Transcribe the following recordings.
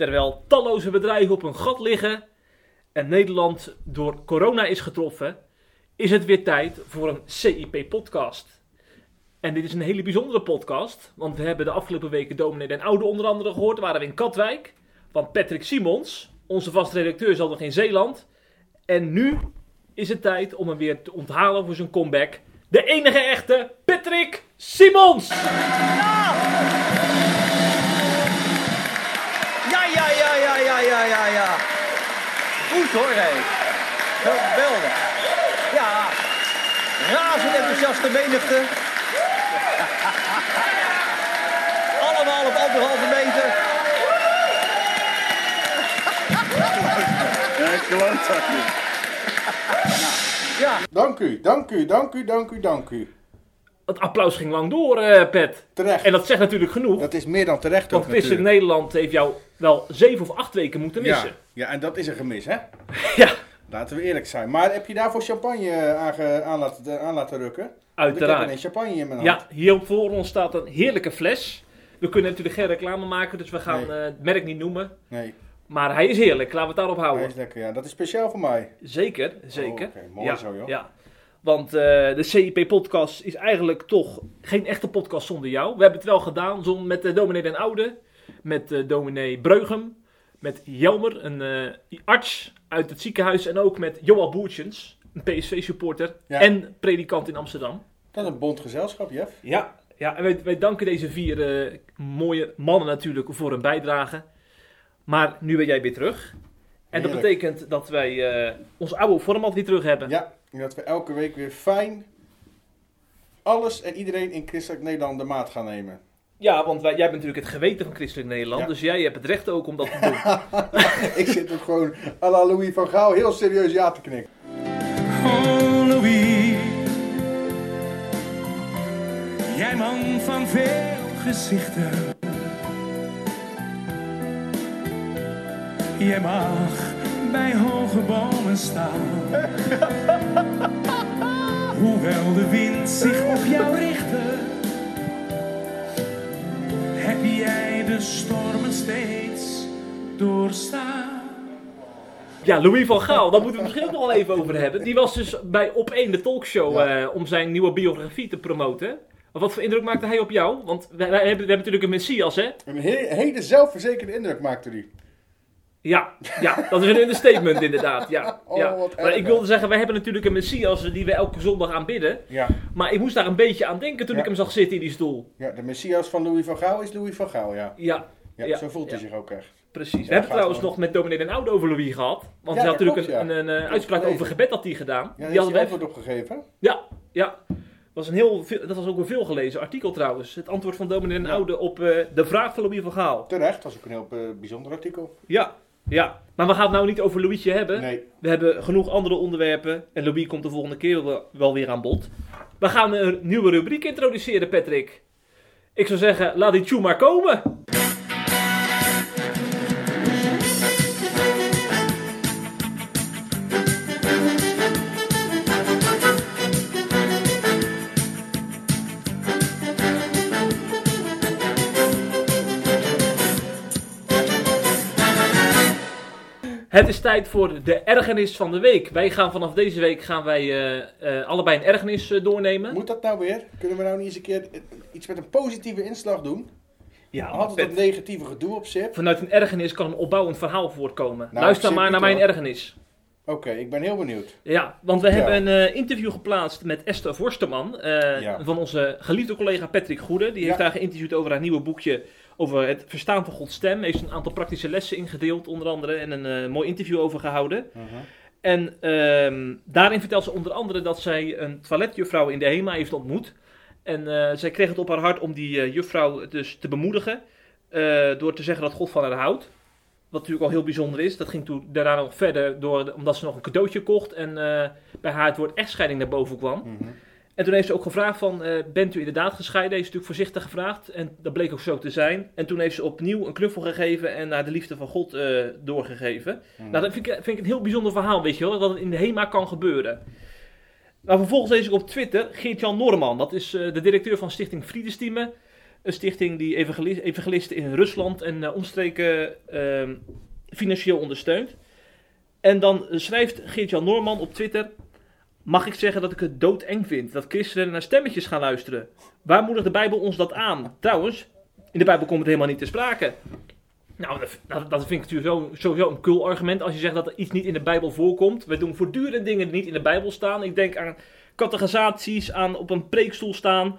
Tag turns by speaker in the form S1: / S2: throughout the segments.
S1: Terwijl talloze bedrijven op een gat liggen en Nederland door corona is getroffen, is het weer tijd voor een CIP-podcast. En dit is een hele bijzondere podcast, want we hebben de afgelopen weken Dominee Den Oude onder andere gehoord. waren we in Katwijk van Patrick Simons, onze vaste redacteur zat nog in Zeeland. En nu is het tijd om hem weer te onthalen voor zijn comeback. De enige echte Patrick Simons!
S2: Ja, ja, ja, ja, ja, ja, ja, ja. Goed hoor, hé. Geweldig. Ja. Razend enthousiaste menigte. Allemaal op anderhalve meter.
S3: Ja.
S2: Ja.
S3: Dank u, dank u, dank u, dank u, dank u.
S1: Het applaus ging lang door, eh Pet.
S3: Terecht.
S1: En dat zegt natuurlijk genoeg.
S3: Dat is meer dan terecht
S1: Want
S3: natuurlijk.
S1: Nederland heeft jou wel zeven of acht weken moeten
S3: Ja,
S1: missen.
S3: ja, en dat is een gemis, hè?
S1: Ja,
S3: Laten we eerlijk zijn. Maar heb je daarvoor champagne aange- aan, laten, aan laten rukken? Want Ik heb
S1: uiteraard.
S3: champagne in mijn hand.
S1: Ja, hier voor ons staat een heerlijke fles. We kunnen natuurlijk geen reclame maken, dus we gaan
S3: Nee.
S1: eh, het merk niet noemen.
S3: Nee,
S1: Maar hij is heerlijk, laten we het daarop
S3: hij
S1: houden.
S3: is lekker. Ja, dat is speciaal voor mij.
S1: Zeker, zeker.
S3: Oh, oké, mooi
S1: ja,
S3: zo, joh.
S1: Ja. Want eh, de CIP-podcast is eigenlijk toch geen echte podcast zonder jou. We hebben het wel gedaan zon- met de dominee Den Oude, met de dominee Breugem, met Jelmer, een eh, arts uit het ziekenhuis en ook met Johan Boertjens, een PSV-supporter
S3: Ja.
S1: en predikant in Amsterdam.
S3: Dat is een bond gezelschap, Jeff.
S1: Ja, ja en wij, wij danken deze vier eh, mooie mannen natuurlijk voor hun bijdrage. Maar nu ben jij weer terug. En dat betekent dat wij eh, ons oude format weer terug hebben.
S3: Ja, en dat we elke week weer fijn alles en iedereen in Christelijk Nederland de maat gaan nemen.
S1: Ja, want wij, jij bent natuurlijk het geweten van Christelijk Nederland.
S3: Ja.
S1: Dus jij hebt het recht ook om dat te doen.
S3: ik zit ook gewoon à la Louis van Gaal heel serieus ja te knikken.
S4: Jij man van veel gezichten. Jij mag bij hoge bomen staan. Hoewel de wind zich op jou richtte, heb jij de stormen steeds doorstaan.
S1: ja, Louis van Gaal, daar moeten we het misschien ook nog wel even over hebben. Die was dus bij Op 1 de talkshow
S3: Ja.
S1: eh, om zijn nieuwe biografie te promoten. Wat voor indruk maakte hij op jou? Want wij, wij hebben, we hebben natuurlijk een Messias, hè?
S3: Een he- hele zelfverzekerde indruk maakte hij.
S1: Ja, ja, dat is een understatement inderdaad. Ja,
S3: Oh,
S1: ja. Maar
S3: erg.
S1: ik wilde zeggen, wij hebben natuurlijk een Messias die we elke zondag aanbidden.
S3: Ja.
S1: Maar ik moest daar een beetje aan denken toen
S3: Ja.
S1: ik hem zag zitten in die stoel.
S3: ja, de Messias van Louis van Gaal is Louis van Gaal, ja.
S1: Ja,
S3: Ja,
S1: Ja,
S3: zo voelt hij zich ook echt.
S1: precies. We hebben trouwens nog met dominee Den Oude over Louis gehad. Want hij had
S3: dat
S1: natuurlijk
S3: klopt,
S1: een, een, een,
S3: heb
S1: uitspraak over gebed had hij gedaan.
S3: Ja,
S1: die
S3: is
S1: hadden we
S3: antwoord op gegeven.
S1: Ja, ja. Was een heel, veel- dat was ook een veelgelezen artikel trouwens. Het antwoord van dominee
S3: Ja.
S1: Oude op eh, de vraag van Louis van Gaal.
S3: Terecht, dat was ook een heel eh, bijzonder artikel.
S1: Ja, ja. Maar we gaan het nou niet over Louisje hebben.
S3: Nee,
S1: We hebben genoeg andere onderwerpen. En Louis komt de volgende keer wel, weer aan bod. We gaan een nieuwe rubriek introduceren, Patrick. Ik zou zeggen, laat die tune maar komen. Het is tijd voor de ergernis van de week. Wij gaan vanaf deze week gaan wij eh, eh, allebei een ergernis eh, doornemen.
S3: moet dat nou weer? Kunnen we nou niet eens een keer iets met een positieve inslag doen?
S1: Ja,
S3: Altijd dat negatieve gedoe op zit.
S1: Vanuit een ergernis kan een opbouwend verhaal voortkomen.
S3: Nou,
S1: Luister maar naar mijn
S3: hoor.
S1: ergernis.
S3: Oké, ik ben heel benieuwd.
S1: Ja, want we
S3: Ja.
S1: hebben een eh, interview geplaatst met Esther Vorsterman. eh,
S3: Ja.
S1: Van onze geliefde collega Patrick Goede. Die heeft haar geïnterviewd over haar nieuwe boekje over het verstaan van Gods stem. Heeft een aantal praktische lessen ingedeeld onder andere. En een eh, mooi interview over gehouden. En ehm, daarin vertelt ze onder andere dat zij een toiletjuffrouw in de HEMA heeft ontmoet. En zij kreeg het op haar hart om die juffrouw dus te bemoedigen. door te zeggen dat God van haar houdt. Wat natuurlijk al heel bijzonder is. Dat ging toen daarna nog verder door, omdat ze nog een cadeautje kocht. En eh, bij haar het woord echtscheiding naar boven kwam.
S3: Mhm.
S1: En toen heeft ze ook gevraagd van, eh, bent u inderdaad gescheiden? Heeft ze natuurlijk voorzichtig gevraagd. En dat bleek ook zo te zijn. En toen heeft ze opnieuw een knuffel gegeven en naar de liefde van God eh, doorgegeven.
S3: Hmm.
S1: Nou, dat vind ik, vind ik een heel bijzonder verhaal, weet je wel. Dat het in de HEMA kan gebeuren. Nou, vervolgens lees ik op Twitter Geert-Jan Norman. Dat is de directeur van Stichting Vriendestieme. Een stichting die evangelis- evangelisten in Rusland en eh, omstreken ehm, financieel ondersteunt. En dan schrijft Geert-Jan Norman op Twitter... Mag ik zeggen dat ik het doodeng vind dat christenen naar stemmetjes gaan luisteren? Waar moedigt de Bijbel ons dat aan? Trouwens, in de Bijbel komt het helemaal niet ter sprake. Nou, dat, dat, vind ik natuurlijk sowieso een kul argument als je zegt dat er iets niet in de Bijbel voorkomt. We doen voortdurend dingen die niet in de Bijbel staan. Ik denk aan categorisaties, aan op een preekstoel staan.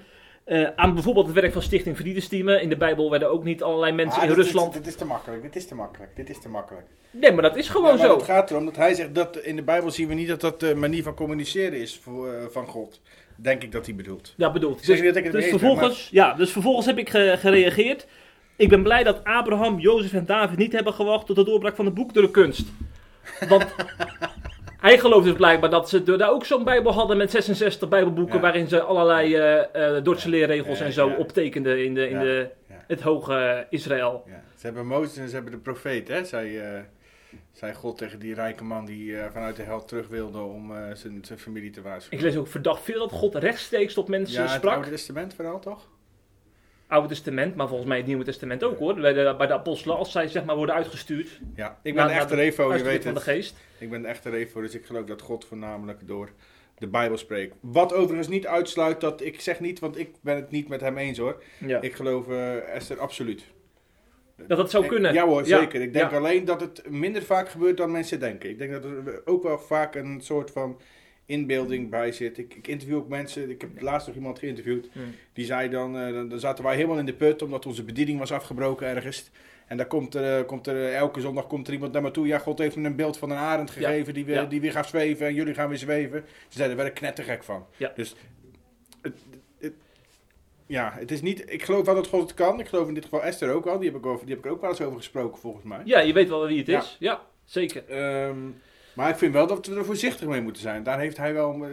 S1: Eh, aan bijvoorbeeld het werk van Stichting Vriendestieme. In de Bijbel werden ook niet allerlei mensen
S3: Ah,
S1: in
S3: dit
S1: Rusland.
S3: Dit is te makkelijk, dit is te makkelijk, dit is te makkelijk.
S1: Nee, maar dat is gewoon
S3: Ja,
S1: zo.
S3: Het gaat erom dat hij zegt dat in de Bijbel zien we niet dat dat de manier van communiceren is voor, eh, van God. Denk ik dat hij bedoelt.
S1: Ja,
S3: zeg
S1: Dus,
S3: niet dat ik het
S1: dus vervolgens, ja, dus vervolgens heb ik ge- gereageerd. Ik ben blij dat Abraham, Jozef en David niet hebben gewacht tot de doorbraak van de boekdrukkunst. Want hij gelooft dus blijkbaar dat ze daar ook zo'n bijbel hadden met 66 bijbelboeken...
S3: Ja.
S1: waarin ze allerlei Dordtse leerregels en zo optekenden in, de, in de, het hoge Israël.
S3: Ja. Ze hebben Mozes en ze hebben de profeet, hè? Zei, eh, God tegen die rijke man die vanuit de hel terug wilde om zijn, zijn familie te waarschuwen.
S1: Ik lees ook verdacht veel dat God rechtstreeks tot mensen
S3: ja, het
S1: sprak.
S3: Oude Testament vooral toch?
S1: Oude Testament, maar volgens mij het Nieuwe Testament ook hoor. Bij de, bij de apostelen, als zij zeg maar worden uitgestuurd.
S3: Ja, ik ben
S1: na-
S3: een echte
S1: de
S3: revo, je weet
S1: van de
S3: het.
S1: geest.
S3: Ik ben een echte revo, dus ik geloof dat God voornamelijk door de Bijbel spreekt. Wat overigens niet uitsluit dat, ik zeg niet, want ik ben het niet met hem eens hoor.
S1: Ja.
S3: Ik geloof eh, Esther absoluut.
S1: Dat dat zou
S3: Ik-
S1: kunnen.
S3: Ja hoor,
S1: Ja,
S3: zeker. Ik denk
S1: ja.
S3: alleen dat het minder vaak gebeurt dan mensen denken. Ik denk dat er ook wel vaak een soort van inbeelding bij zit. Ik, ik interview ook mensen, ik heb laatst nog iemand geïnterviewd. Die zei dan, eh, dan, dan zaten wij helemaal in de put omdat onze bediening was afgebroken ergens. En daar komt er, eh, komt er eh, elke zondag komt er iemand naar me toe. Ja, God heeft me een beeld van een arend
S1: Ja,
S3: gegeven die, weer,
S1: ja.
S3: die weer gaat zweven en jullie gaan weer zweven. Ze zeiden, daar ik knettergek van.
S1: Ja.
S3: Dus het, het- ja, het is niet, ik geloof wel dat God het kan. Ik geloof in dit geval Esther ook al. Die heb ik, over, die heb ik ook wel eens over gesproken volgens mij.
S1: Ja, je weet wel wie het is. Ja, zeker.
S3: Ehm, maar ik vind wel dat we er voorzichtig mee moeten zijn. Daar heeft hij wel, eh,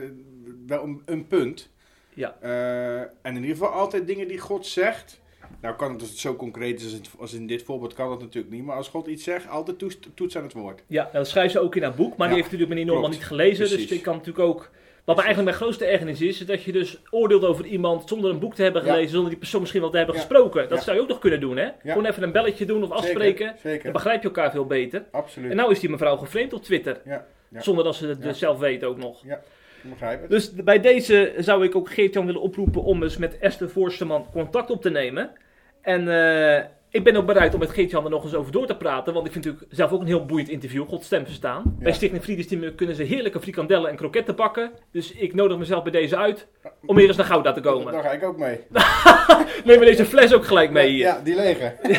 S3: wel een, een punt.
S1: Ja.
S3: Eh, en in ieder geval altijd dingen die God zegt. Nou kan het als het zo concreet is als, in dit voorbeeld kan dat natuurlijk niet. Maar als God iets zegt, altijd toets, toets aan het woord.
S1: Ja, dat schrijft ze ook in haar boek, maar
S3: Ja,
S1: die heeft natuurlijk meneer Norman niet gelezen.
S3: Precies.
S1: Dus ik kan natuurlijk ook. Wat eigenlijk mijn grootste ergernis is, is dat je dus oordeelt over iemand zonder een boek te hebben
S3: Ja.
S1: gelezen, zonder die persoon misschien wel te hebben
S3: Ja.
S1: gesproken. Dat
S3: Ja.
S1: zou je ook nog kunnen doen, hè? Gewoon even een belletje doen of afspreken.
S3: Zeker, zeker.
S1: Dan begrijp je elkaar veel beter.
S3: Absoluut.
S1: En nou is die mevrouw geframed op Twitter.
S3: Ja, ja.
S1: Zonder dat ze het
S3: Ja.
S1: dus zelf weet ook nog.
S3: ik begrijp het.
S1: Dus bij deze zou ik ook Geert-Jan willen oproepen om eens met Esther Voorsteman contact op te nemen. En eh, ik ben ook bereid om met Geert-Jan er nog eens over door te praten. Want ik vind natuurlijk zelf ook een heel boeiend interview. God stem verstaan. Bij Stichting Vriendestimme kunnen ze heerlijke frikandellen en kroketten bakken. Dus ik nodig mezelf bij deze uit om weer eens naar Gouda te komen.
S3: Daar ga ik ook mee.
S1: Neem we deze fles ook gelijk mee hier.
S3: Ja, die lege.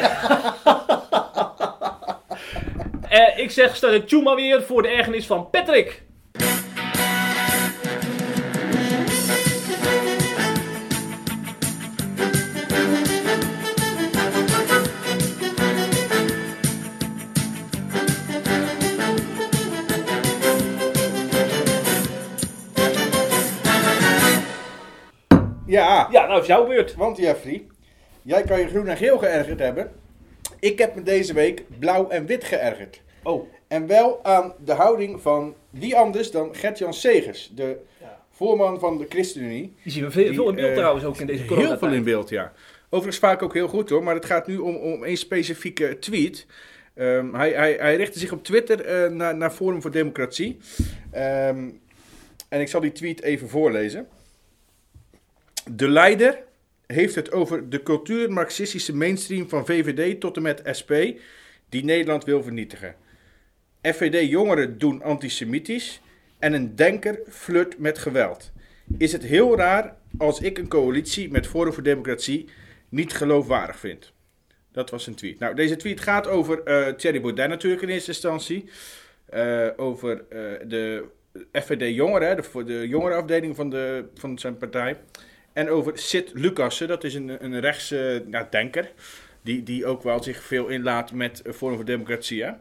S1: Eh, ik zeg, de tune maar weer voor de ergernis van Patrick. Nou is jouw beurt.
S3: want Jeffrey, jij kan je groen en geel geërgerd hebben. Ik heb me deze week blauw en wit geërgerd.
S1: Oh,
S3: En wel aan de houding van wie anders dan Gert-Jan Segers, de
S1: Ja.
S3: voorman van de ChristenUnie.
S1: die zien we veel, veel in beeld
S3: eh,
S1: trouwens ook in deze
S3: Heel veel
S1: coronatijd.
S3: in beeld, ja. Overigens vaak ook heel goed hoor, maar het gaat nu om, om één specifieke tweet. Ehm, hij, hij, hij richtte zich op Twitter eh, naar, naar Forum voor Democratie. Ehm, en ik zal die tweet even voorlezen. De leider heeft het over de cultuur-marxistische mainstream van VVD tot en met SP, die Nederland wil vernietigen. FVD-jongeren doen antisemitisch en een denker flirt met geweld. Is het heel raar als ik een coalitie met Forum voor Democratie niet geloofwaardig vind? Dat was een tweet. Nou, deze tweet gaat over eh Thierry Baudet natuurlijk in eerste instantie. Eh, over eh, de FVD-jongeren, de, de jongerenafdeling van, de, van zijn partij. En over Sid Lucassen, dat is een, een rechtse denker. Die, die ook wel zich veel inlaat met eh, Forum voor Democratie. Hè?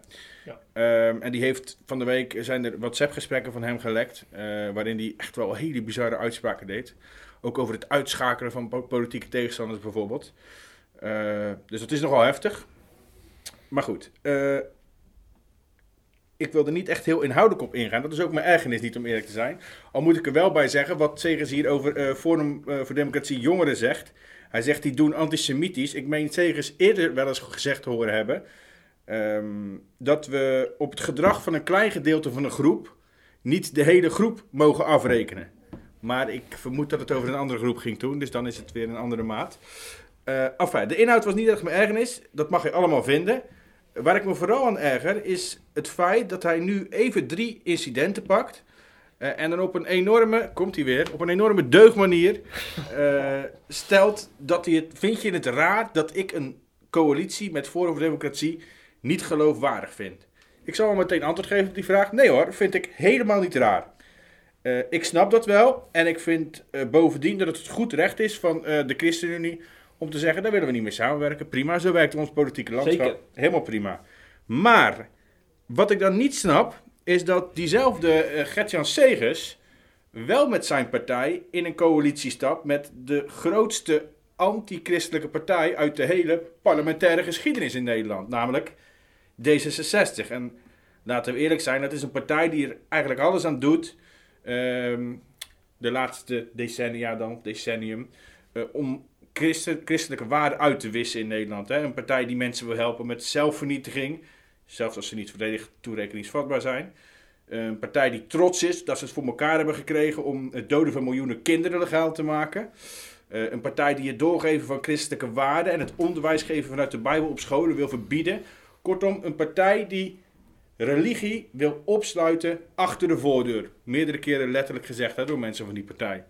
S1: Ja.
S3: Ehm, en die heeft van de week zijn er WhatsApp-gesprekken van hem gelekt. eh, waarin hij echt wel hele bizarre uitspraken deed. Ook over het uitschakelen van po- politieke tegenstanders bijvoorbeeld. Eh, dus dat is nogal heftig. Maar goed. eh, ik wil er niet echt heel inhoudelijk op ingaan. Dat is ook mijn ergernis niet, om eerlijk te zijn. Al moet ik er wel bij zeggen, wat Segers hier over eh, Forum eh, voor Democratie Jongeren zegt. Hij zegt, die doen antisemitisch. Ik meen Segers eerder wel eens gezegd te horen hebben... ehm, dat we op het gedrag van een klein gedeelte van een groep... niet de hele groep mogen afrekenen. Maar ik vermoed dat het over een andere groep ging toen, dus dan is het weer een andere maat. Eh enfin, de inhoud was niet erg mijn ergernis, dat mag je allemaal vinden. Waar ik me vooral aan erger is het feit dat hij nu even drie incidenten pakt. eh, en dan op een enorme, komt hij weer, op een enorme deugdmanier eh, stelt dat hij het, vind je het raar dat ik een coalitie met Forum voor Democratie niet geloofwaardig vind? Ik zal wel meteen antwoord geven op die vraag. Nee hoor, vind ik helemaal niet raar. Eh, ik snap dat wel. En ik vind bovendien dat het goed recht is van de ChristenUnie om te zeggen, daar willen we niet mee samenwerken. Prima, zo werkt ons politieke landschap.
S1: Zeker.
S3: Helemaal prima. Maar, wat ik dan niet snap, is dat diezelfde eh, Gert-Jan Segers wel met zijn partij in een coalitie stapt met de grootste anti-christelijke partij uit de hele parlementaire geschiedenis in Nederland. Namelijk D66. En laten we eerlijk zijn, dat is een partij die er eigenlijk alles aan doet ehm, de laatste decennia dan, decennium, eh, om christelijke waarden uit te wissen in Nederland. Hè? Een partij die mensen wil helpen met zelfvernietiging, zelfs als ze niet volledig toerekeningsvatbaar zijn. Een partij die trots is dat ze het voor elkaar hebben gekregen om het doden van miljoenen kinderen legaal te maken. Eh, een partij die het doorgeven van christelijke waarden en het onderwijs geven vanuit de Bijbel op scholen wil verbieden. Kortom, een partij die religie wil opsluiten achter de voordeur. Meerdere keren letterlijk gezegd hè, door mensen van die partij.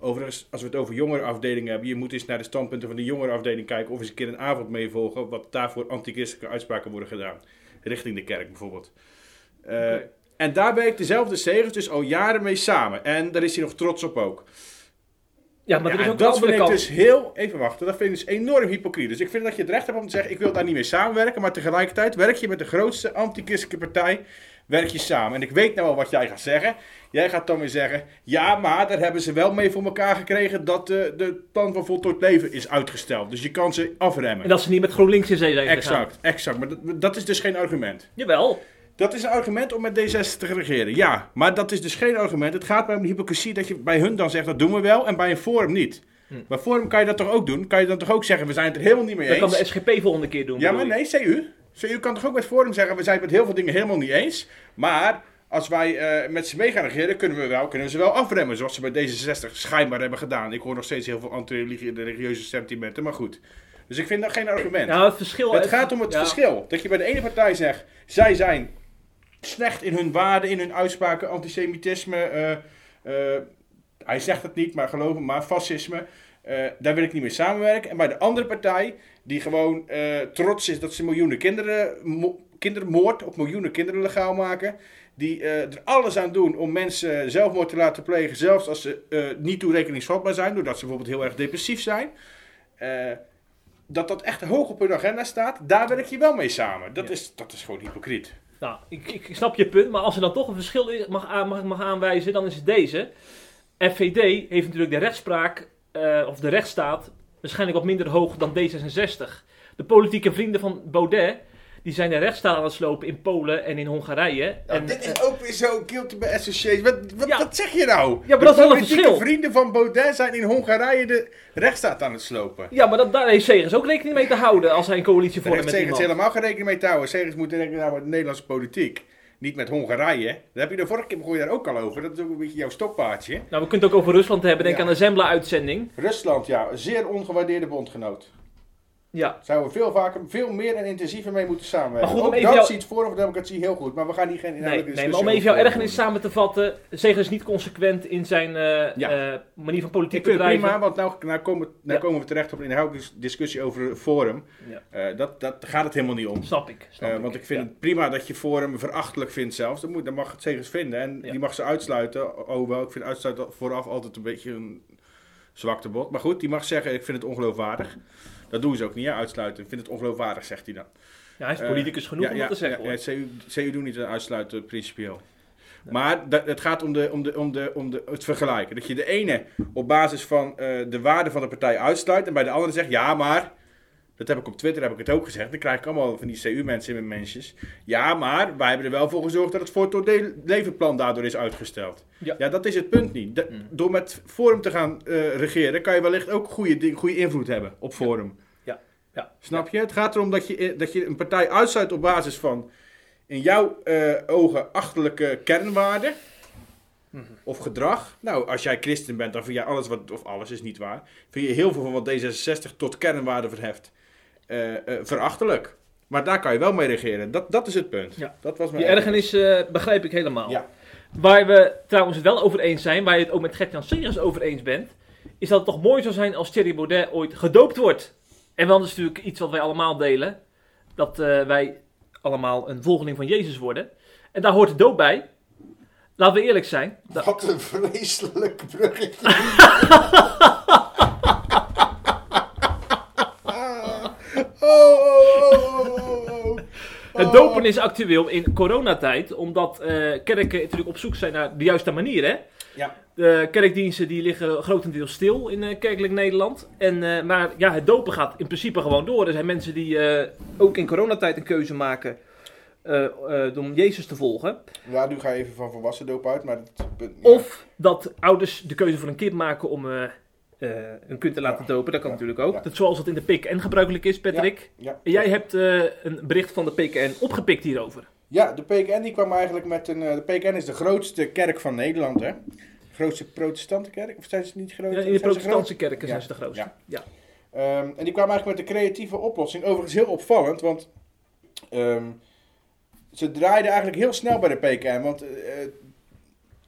S3: Overigens, als we het over jongerenafdelingen hebben, je moet eens naar de standpunten van de jongerenafdeling kijken of eens een keer een avond meevolgen wat daarvoor antichristelijke uitspraken worden gedaan. Richting de kerk bijvoorbeeld. Eh. En daar werkt dezelfde Segers dus al jaren mee samen. En daar is hij nog trots op ook.
S1: Ja, maar er is ook
S3: dat vind ik
S1: kant.
S3: dus heel... Even wachten, dat vind ik dus enorm hypocriet. Dus ik vind dat je het recht hebt om te zeggen... ik wil daar niet mee samenwerken... maar tegelijkertijd werk je met de grootste anti-christelijke partij... werk je samen. En ik weet nou al wat jij gaat zeggen. Jij gaat dan weer zeggen... ja, maar daar hebben ze wel mee voor elkaar gekregen... dat de, de plan van voltooid leven is uitgesteld. Dus je kan ze afremmen.
S1: En dat ze niet met GroenLinks in zee zijn gegaan.
S3: Exact, exact. Maar dat, dat is dus geen argument.
S1: Jawel.
S3: Dat is een argument om met D66 te regeren, ja. Maar dat is dus geen argument. Het gaat mij om de hypocrisie dat je bij hun dan zegt dat doen we wel en bij een Forum niet.
S1: Hm.
S3: Bij Forum kan je dat toch ook doen? Kan je dan toch ook zeggen we zijn het er helemaal niet mee
S1: Dat kan
S3: eens?
S1: de SGP volgende keer doen.
S3: Ja, maar nee, CU. CU kan toch ook met Forum zeggen we zijn het met heel veel dingen helemaal niet eens. Maar als wij eh, met ze mee gaan regeren kunnen we, wel, kunnen we ze wel afremmen. Zoals ze bij D66 schijnbaar hebben gedaan. Ik hoor nog steeds heel veel anti-religieuze sentimenten, maar goed. Dus ik vind dat geen argument.
S1: Nou, het verschil...
S3: Het gaat om het
S1: ja.
S3: verschil. Dat je bij de ene partij zegt, zij zijn slecht in hun waarden, in hun uitspraken, antisemitisme. eh, eh, hij zegt het niet, maar geloof me, maar fascisme. daar wil ik niet mee samenwerken. En bij de andere partij, die gewoon eh, trots is dat ze miljoenen kinderen, mo- kindermoord op miljoenen kinderen legaal maken. Die eh, er alles aan doen om mensen zelfmoord te laten plegen, zelfs als ze eh, niet toerekeningsvatbaar zijn, doordat ze bijvoorbeeld heel erg depressief zijn. Dat dat echt hoog op hun agenda staat, daar werk je wel mee samen. Dat,
S1: Ja.
S3: is, dat is gewoon hypocriet.
S1: Nou, ik, ik snap je punt, maar als er dan toch een verschil is- mag, mag, mag aanwijzen, dan is het deze. FVD heeft natuurlijk de rechtspraak, of de rechtsstaat, waarschijnlijk wat minder hoog dan D66. De politieke vrienden van Baudet, die zijn de rechtsstaat aan het slopen in Polen en in Hongarije. en, eh,
S3: ook weer zo guilty by association. Wat, wat,
S1: Ja.
S3: wat zeg je nou?
S1: Ja, maar dat is wel een verschil.
S3: vrienden van Baudet zijn in Hongarije de rechtsstaat aan het slopen.
S1: ja, maar dat, daar heeft Segers ook rekening mee te houden als hij een coalitie
S3: Daar
S1: vormt
S3: heeft
S1: met
S3: Segers
S1: iemand.
S3: helemaal geen rekening mee te houden. Segers moet rekening houden met de Nederlandse politiek. Niet met Hongarije. Daar heb je de vorige keer begon je daar ook al over. Dat is ook een beetje jouw stokpaardje.
S1: Nou, we kunnen het ook over Rusland hebben. Denk
S3: Ja.
S1: aan de Zembla-uitzending.
S3: Rusland, ja. Een zeer ongewaardeerde bondgenoot.
S1: Ja,
S3: Zouden we veel vaker, veel meer en intensiever mee moeten samenwerken.
S1: Maar goed, om
S3: Ook
S1: even
S3: dat
S1: jou-
S3: ziet voor Democratie heel goed. Maar we gaan hier geen
S1: nee,
S3: inhoudelijke
S1: nee, maar
S3: discussie
S1: om even jouw ergernis samen te vatten. Segers is niet consequent in zijn eh,
S3: Ja.
S1: eh, manier van politiek
S3: Ik vind het
S1: bedrijven.
S3: prima, want nou, nou, komen, nou
S1: Ja.
S3: komen we terecht op een inhoudelijke discussie over Forum.
S1: Ja.
S3: Eh, dat, dat gaat het helemaal niet om.
S1: Snap ik. Snap
S3: want ik vind het prima dat je Forum verachtelijk vindt zelfs. Dat, moet, dat mag het zeker vinden. En die mag ze uitsluiten. Oh wel, ik vind uitsluiten vooraf altijd een beetje een zwakte bot. Maar goed, die mag zeggen, ik vind het ongeloofwaardig. Dat doen ze ook niet, hè, uitsluiten. Ik vind het ongeloofwaardig, zegt hij dan.
S1: Ja, hij is
S3: Eh,
S1: politicus genoeg
S3: ja,
S1: om dat te zeggen.
S3: Ja, ja, CU, CU doet niet uitsluiten, principieel. Maar dat, het gaat om, de, om, de, om, de, om de, het vergelijken. Dat je de ene op basis van eh, de waarde van de partij uitsluit en bij de andere zegt, ja maar, dat heb ik op Twitter heb ik het ook gezegd, dan krijg ik allemaal van die CU-mensen in mijn mensjes. Ja maar, wij hebben er wel voor gezorgd dat het Foto levenplan daardoor is uitgesteld.
S1: Ja.
S3: dat is het punt niet.
S1: Mm.
S3: Door met Forum te gaan eh, regeren, kan je wellicht ook goede, goede invloed hebben op Forum.
S1: Ja. Ja.
S3: Snap je? Het gaat erom dat je, dat je een partij uitsluit op basis van in jouw eh, ogen achterlijke kernwaarden
S1: Mhm.
S3: of gedrag. Nou, als jij christen bent, dan vind jij alles wat, of alles is niet waar, vind je heel veel van wat D66 tot kernwaarden verheft eh, eh, verachtelijk. Maar daar kan je wel mee regeren. Dat, dat is het punt.
S1: Ja.
S3: Dat was mijn
S1: Die ergernis eh, begrijp ik helemaal.
S3: Ja.
S1: Waar we trouwens het wel over eens zijn, waar je het ook met Gert-Jan Segers over eens bent, is dat het toch mooi zou zijn als Thierry Baudet ooit gedoopt wordt. En wel is natuurlijk iets wat wij allemaal delen, dat eh, wij allemaal een volgeling van Jezus worden. En daar hoort de doop bij. Laten we eerlijk zijn.
S3: Wat een vreselijk bruggetje. oh, oh, oh, oh, oh.
S1: Het dopen is actueel in coronatijd, omdat eh, kerken natuurlijk op zoek zijn naar de juiste manier. Hè?
S3: Ja.
S1: De kerkdiensten die liggen grotendeels stil in eh, kerkelijk Nederland. En, eh, maar ja, het dopen gaat in principe gewoon door. Er zijn mensen die ook in coronatijd een keuze maken om Jezus te volgen.
S3: Ja, nu ga je even van volwassen doop uit, maar dat punt. ja.
S1: Of dat ouders de keuze voor een kind maken om eh, een kind te laten dopen. Dat kan
S3: Ja.
S1: natuurlijk ook.
S3: Ja.
S1: Dat, zoals dat in de PKN gebruikelijk is, Patrick.
S3: Ja.
S1: Jij hebt eh, een bericht van de PKN opgepikt hierover.
S3: Ja, de PKN die kwam eigenlijk met een. eh, de PKN is de grootste kerk van Nederland, hè? De grootste protestante kerk? Of zijn ze niet groot?
S1: Ja, in de protestantse kerken zijn ze de grootste.
S3: Ja.
S1: Ja.
S3: Ehm, en die kwamen eigenlijk met een creatieve oplossing. Overigens heel opvallend, want ehm, ze draaiden eigenlijk heel snel bij de PKN. Want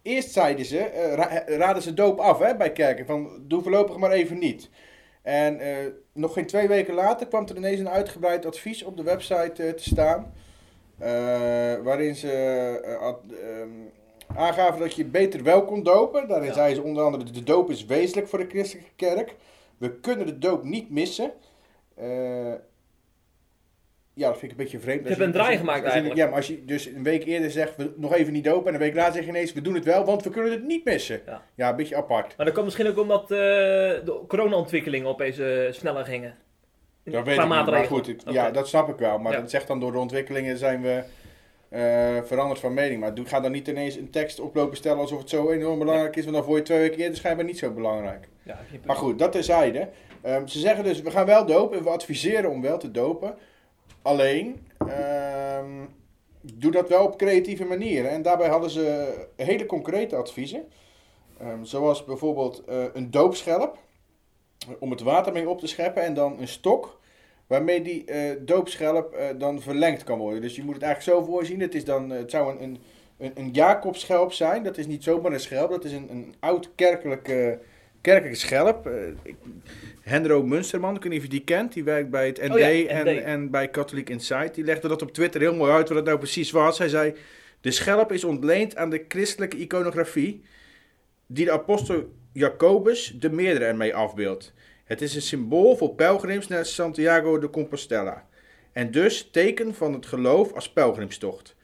S3: eerst zeiden ze, ra- raden ze doop af hè, bij kerken. Van doe voorlopig maar even niet. En eh, nog geen twee weken later kwam er ineens een uitgebreid advies op de website te staan. waarin ze ad- ehm, aangaven dat je beter wel kon dopen. Daarin
S1: Ja.
S3: zeiden ze onder andere: de doop is wezenlijk voor de christelijke kerk. We kunnen de doop niet missen. Ja, dat vind ik een beetje vreemd. Als
S1: hebt een draai gemaakt eigenlijk.
S3: Ja, maar als je dus een week eerder zegt, we nog even niet dopen. En een week later zeg je ineens, we doen het wel, want we kunnen het niet missen.
S1: Ja.
S3: Ja, een beetje apart.
S1: Maar dat komt misschien ook omdat eh, de corona-ontwikkelingen opeens eh, sneller gingen.
S3: Dat weet ik niet, maar goed, ja, dat snap ik wel. Maar
S1: Ja.
S3: dat zegt dan door de ontwikkelingen zijn we eh, veranderd van mening. Maar doe- ga dan niet ineens een tekst oplopen stellen alsof het zo enorm belangrijk is. Want dan voor je twee weken eerder schijnbaar niet zo belangrijk.
S1: Ja, heb.
S3: Maar goed, dat terzijde. Ehm ze zeggen dus, we gaan wel dopen en we adviseren om wel te dopen. Alleen, ehm, doe dat wel op creatieve manieren. En daarbij hadden ze hele concrete adviezen. Ehm, zoals bijvoorbeeld eh, een doopschelp. Om het water mee op te scheppen. En dan een stok. Waarmee die eh, doopschelp eh, dan verlengd kan worden. Dus je moet het eigenlijk zo voorzien. Het, is dan, eh, het zou een, een, een, een Jacobschelp zijn. Dat is niet zomaar een schelp. Dat is een, een oud kerkelijke, kerkelijke schelp. Eh, ik- Hendro Munsterman, ik weet niet of je die kent. Die werkt bij het ND,
S1: Oh ja,
S3: en, en bij Katholiek Insight. Die legde dat op Twitter heel mooi uit wat het nou precies was. Hij zei, de schelp is ontleend aan de christelijke iconografie... die de apostel Jacobus de meerdere ermee afbeeldt. Het is een symbool voor pelgrims naar Santiago de Compostela. En dus teken van het geloof als pelgrimstocht.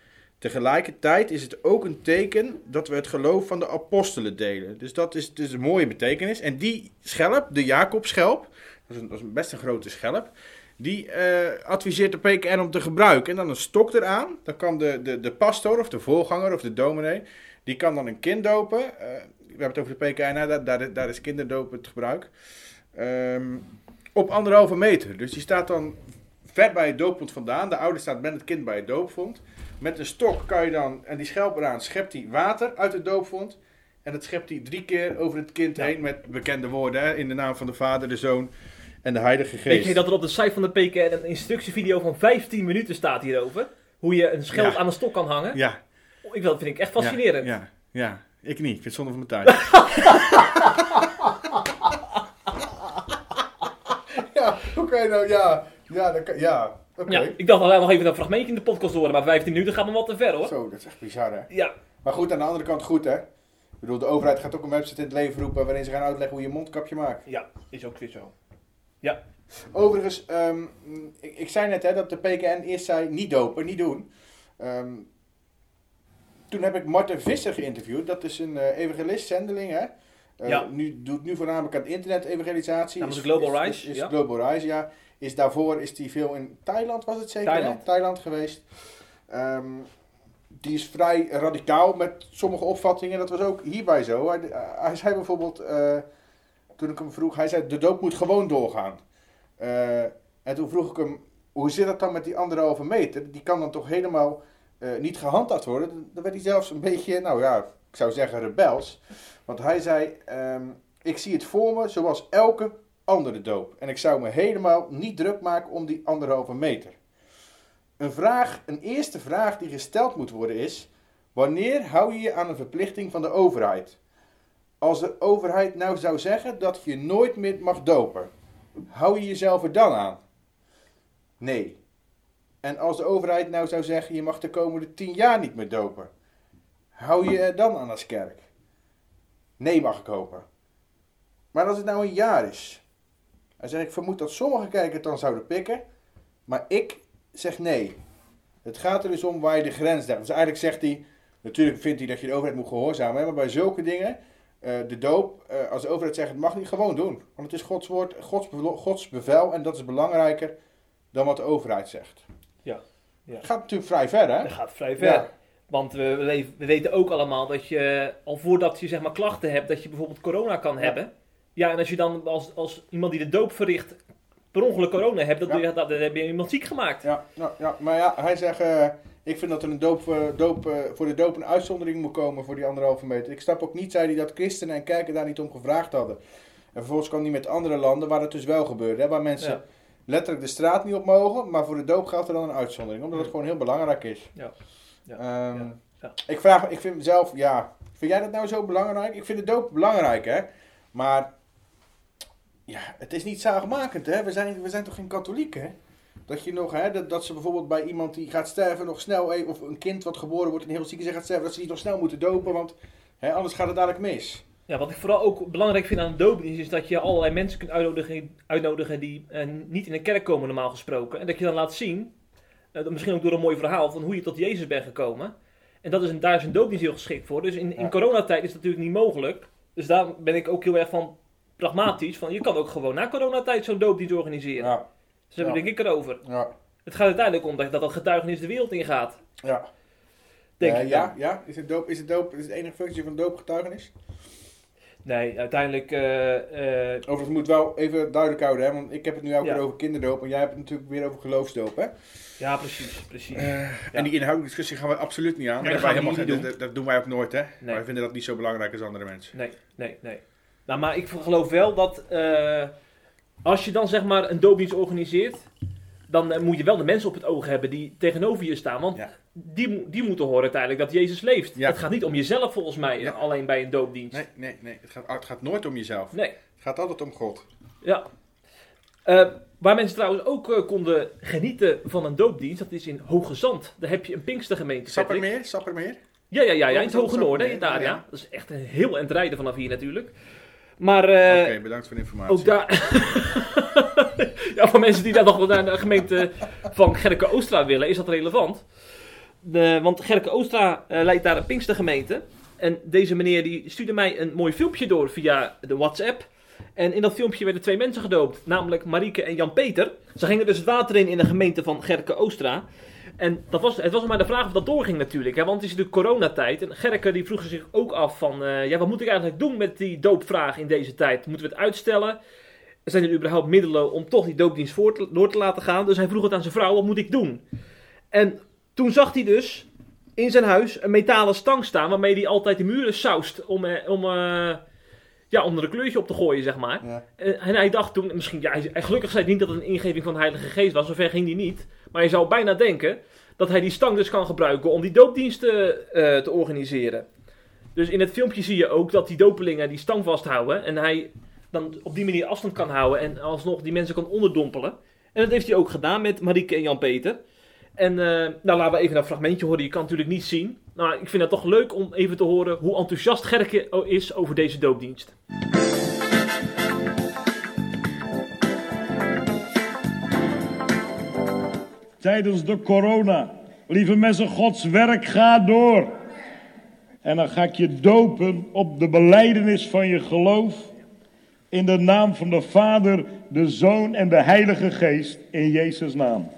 S3: Tegelijkertijd is het ook een teken dat we het geloof van de apostelen delen. Dus dat is dus een mooie betekenis. En die schelp, de Jacobschelp, dat is, een, dat is best een grote schelp, die eh, adviseert de PKN om te gebruiken. En dan een stok eraan. Dan kan de, de, de pastor of de voorganger of de dominee, die kan dan een kind dopen. Eh, we hebben het over de PKN, daar, daar, is kinderdopen het gebruik. Ehm, op anderhalve meter. Dus die staat dan ver bij het dooppunt vandaan. De ouder staat met het kind bij het doopvond. Met een stok kan je dan, en die schelp eraan, schept hij water uit het doopvond. En dat schept hij drie keer over het kind
S1: Ja.
S3: heen met bekende woorden. Hè? In de naam van de Vader, de Zoon en de Heilige Geest.
S1: Weet je dat er op de site van de PKN een instructievideo van 15 minuten staat hierover? Hoe je een schelp
S3: Ja.
S1: aan een stok kan hangen?
S3: Ja,
S1: Ik, dat vind ik echt fascinerend.
S3: Ja, ja, ja. ik niet. Ik vind het zonde van mijn tijd. ja, hoe kan je nou, ja, ja, dat kan, ja,
S1: Ja, ik dacht dat wij nog even een fragmentje in de podcast horen, maar 15 minuten gaat nog wat te ver hoor.
S3: Zo, dat is echt bizar hè.
S1: Ja,
S3: Maar goed, aan de andere kant goed hè. Ik bedoel, de overheid gaat ook een website in het leven roepen waarin ze gaan uitleggen hoe je mondkapje maakt.
S1: ja, is ook weer zo. Ja.
S3: Overigens, ehm, ik, ik zei net hè, dat de PKN eerst zei niet dopen, niet doen. Ehm, toen heb ik Martin Visser geïnterviewd. Dat is een eh, evangelist, zendeling hè. Eh,
S1: Ja.
S3: nu, doet nu voornamelijk aan internet-evangelisatie.
S1: Namens
S3: Is-
S1: Global
S3: is-
S1: Rise,
S3: Is, is
S1: ja.
S3: Global Rise, ja. Is daarvoor is hij veel in Thailand, was het zeker?
S1: Thailand.
S3: Thailand geweest. Ehm, die is vrij radicaal met sommige opvattingen. Dat was ook hierbij zo. Hij, hij zei bijvoorbeeld, eh, toen ik hem vroeg, hij zei de doop moet gewoon doorgaan. Eh, en toen vroeg ik hem, hoe zit dat dan met die anderhalve meter? Die kan dan toch helemaal eh, niet gehandhaafd worden? Dan werd hij zelfs een beetje, nou ja, ik zou zeggen rebels. Want hij zei, ehm, ik zie het voor me zoals elke andere doop. En ik zou me helemaal niet druk maken om die anderhalve meter. Een, vraag, een eerste vraag die gesteld moet worden is: wanneer hou je je aan een verplichting van de overheid? Als de overheid nou zou zeggen dat je nooit meer mag dopen, hou je jezelf er dan aan? Nee. En als de overheid nou zou zeggen je mag de komende tien jaar niet meer dopen, hou je er dan aan als kerk? Nee, mag ik hopen. Maar als het nou een jaar is, hij zegt ik vermoed dat sommige kijkers het dan zouden pikken, maar ik zeg nee. Het gaat er dus om waar je de grens legt. Dus eigenlijk zegt hij, natuurlijk vindt hij dat je de overheid moet gehoorzamen, maar bij zulke dingen, eh, de doop, eh, als de overheid zegt het mag niet, gewoon doen. Want het is Gods woord, Gods, bevel en dat is belangrijker dan wat de overheid zegt.
S1: Ja, ja.
S3: Gaat natuurlijk vrij ver, hè?
S1: Dat gaat vrij ver.
S3: Ja.
S1: Want we, we, we weten ook allemaal dat je, al voordat je zeg maar klachten hebt, dat je bijvoorbeeld corona kan
S3: Ja.
S1: hebben. Ja, en als je dan als, als iemand die de doop verricht per ongeluk corona hebt, dan,
S3: Ja.
S1: dat, heb je iemand ziek gemaakt.
S3: Ja, ja, ja, maar ja, hij zegt, eh, ik vind dat er een doop, eh, doop, eh, voor de doop een uitzondering moet komen voor die anderhalve meter. Ik snap ook niet, zei hij, dat christenen en kerken daar niet om gevraagd hadden. En vervolgens kwam hij met andere landen waar het dus wel gebeurde. Hè, waar mensen
S1: Ja.
S3: letterlijk de straat niet op mogen, maar voor de doop geldt er dan een uitzondering. Omdat het gewoon heel belangrijk is.
S1: Ja. Ja.
S3: Ehm. Ik vraag, ik vind mezelf, ja, vind jij dat nou zo belangrijk? Ik vind de doop belangrijk, hè. Maar, ja, het is niet zaligmakend, hè. We zijn, we zijn toch geen katholieken? Dat je nog, hè, dat, dat ze bijvoorbeeld bij iemand die gaat sterven nog snel, even, of een kind wat geboren wordt en heel ziek is en gaat sterven, dat ze die nog snel moeten dopen, want hè, anders gaat het dadelijk mis.
S1: Ja, wat ik vooral ook belangrijk vind aan een doopdienst is dat je allerlei mensen kunt uitnodigen, uitnodigen die eh, niet in een kerk komen normaal gesproken. En dat je dan laat zien, eh, misschien ook door een mooi verhaal, van hoe je tot Jezus bent gekomen. En dat is een, daar is een doopdienst heel geschikt voor. Dus in, in coronatijd is dat natuurlijk niet mogelijk. Dus daar ben ik ook heel erg van pragmatisch. Van, je kan ook gewoon na coronatijd zo'n doopdienst organiseren.
S3: Ja,
S1: Dus daar
S3: Ja.
S1: denk ik erover.
S3: ja,
S1: Het gaat uiteindelijk om dat dat, getuigenis de wereld ingaat.
S3: ja.
S1: Denk
S3: Eh,
S1: ik
S3: ja, ja, is het doop, is het doop, is het enige functie van doopgetuigenis?
S1: Nee, uiteindelijk... eh, eh,
S3: Overigens moet wel even duidelijk houden, hè, want ik heb het nu elke
S1: Ja.
S3: keer over kinderdoop en jij hebt het natuurlijk weer over geloofsdoop, hè?
S1: ja, precies, precies.
S3: En die inhoudelijke discussie gaan we absoluut niet aan.
S1: Nee,
S3: dat, wij
S1: gaan we
S3: helemaal,
S1: niet
S3: geen- dat, dat doen wij ook nooit, hè?
S1: Nee.
S3: We vinden dat niet zo belangrijk als andere mensen.
S1: Nee, nee, nee. Nou, maar ik geloof wel dat eh, als je dan zeg maar een doopdienst organiseert, dan eh, moet je wel de mensen op het oog hebben die tegenover je staan. Want
S3: Ja.
S1: die, die moeten horen uiteindelijk dat Jezus leeft.
S3: Ja.
S1: Het gaat niet om jezelf volgens mij,
S3: Ja.
S1: alleen bij een doopdienst.
S3: Nee, nee, nee. Het gaat, het gaat nooit om jezelf.
S1: Nee.
S3: Het gaat altijd om God.
S1: Ja. Eh, waar mensen trouwens ook konden genieten van een doopdienst, dat is in Hoge Zand. Daar heb je een Pinkstergemeente.
S3: Sappermeer? Sappermeer?
S1: Ja, ja, ja, ja, in het
S3: Hoge
S1: Noorden, daar,
S3: ja.
S1: ja. Dat is echt een heel eind rijden vanaf hier natuurlijk. Maar... eh,
S3: Oké, bedankt voor de informatie.
S1: Ook daar. ja, voor mensen die daar nog wel naar de gemeente van Gerke Oostra willen, is dat relevant. De, want Gerke Oostra eh, leidt daar een Pinkstergemeente. En deze meneer die stuurde mij een mooi filmpje door via de WhatsApp. En in dat filmpje werden twee mensen gedoopt, namelijk Marieke en Jan-Peter. Ze gingen dus het water in in de gemeente van Gerke Oostra. En dat was, het was maar de vraag of dat doorging natuurlijk. Hè? Want het is natuurlijk coronatijd. En Gerke die vroeg zich ook af van... eh, ja, wat moet ik eigenlijk doen met die doopvraag in deze tijd? Moeten we het uitstellen? Zijn er überhaupt middelen om toch die doopdienst voor te- door te laten gaan? Dus hij vroeg het aan zijn vrouw, wat moet ik doen? En toen zag hij dus in zijn huis een metalen stang staan... waarmee hij altijd de muren saust om, eh, om, eh, ja, om er een kleurtje op te gooien, zeg maar.
S3: Ja.
S1: En hij dacht toen, misschien, ja, hij, gelukkig zei hij niet dat het een ingeving van de Heilige Geest was, zover ging hij niet. Maar je zou bijna denken dat hij die stang dus kan gebruiken om die doopdiensten eh, te organiseren. Dus in het filmpje zie je ook dat die dopelingen die stang vasthouden en hij dan op die manier afstand kan houden en alsnog die mensen kan onderdompelen. En dat heeft hij ook gedaan met Marieke en Jan-Peter. En eh, nou, laten we even een fragmentje horen. Je kan het natuurlijk niet zien. Nou, ik vind het toch leuk om even te horen hoe enthousiast Gerke is over deze doopdienst.
S4: Tijdens de corona. Lieve mensen, Gods werk gaat door. En dan ga ik je dopen op de beleidenis van je geloof. In de naam van de Vader, de Zoon en de Heilige Geest. In Jezus' naam.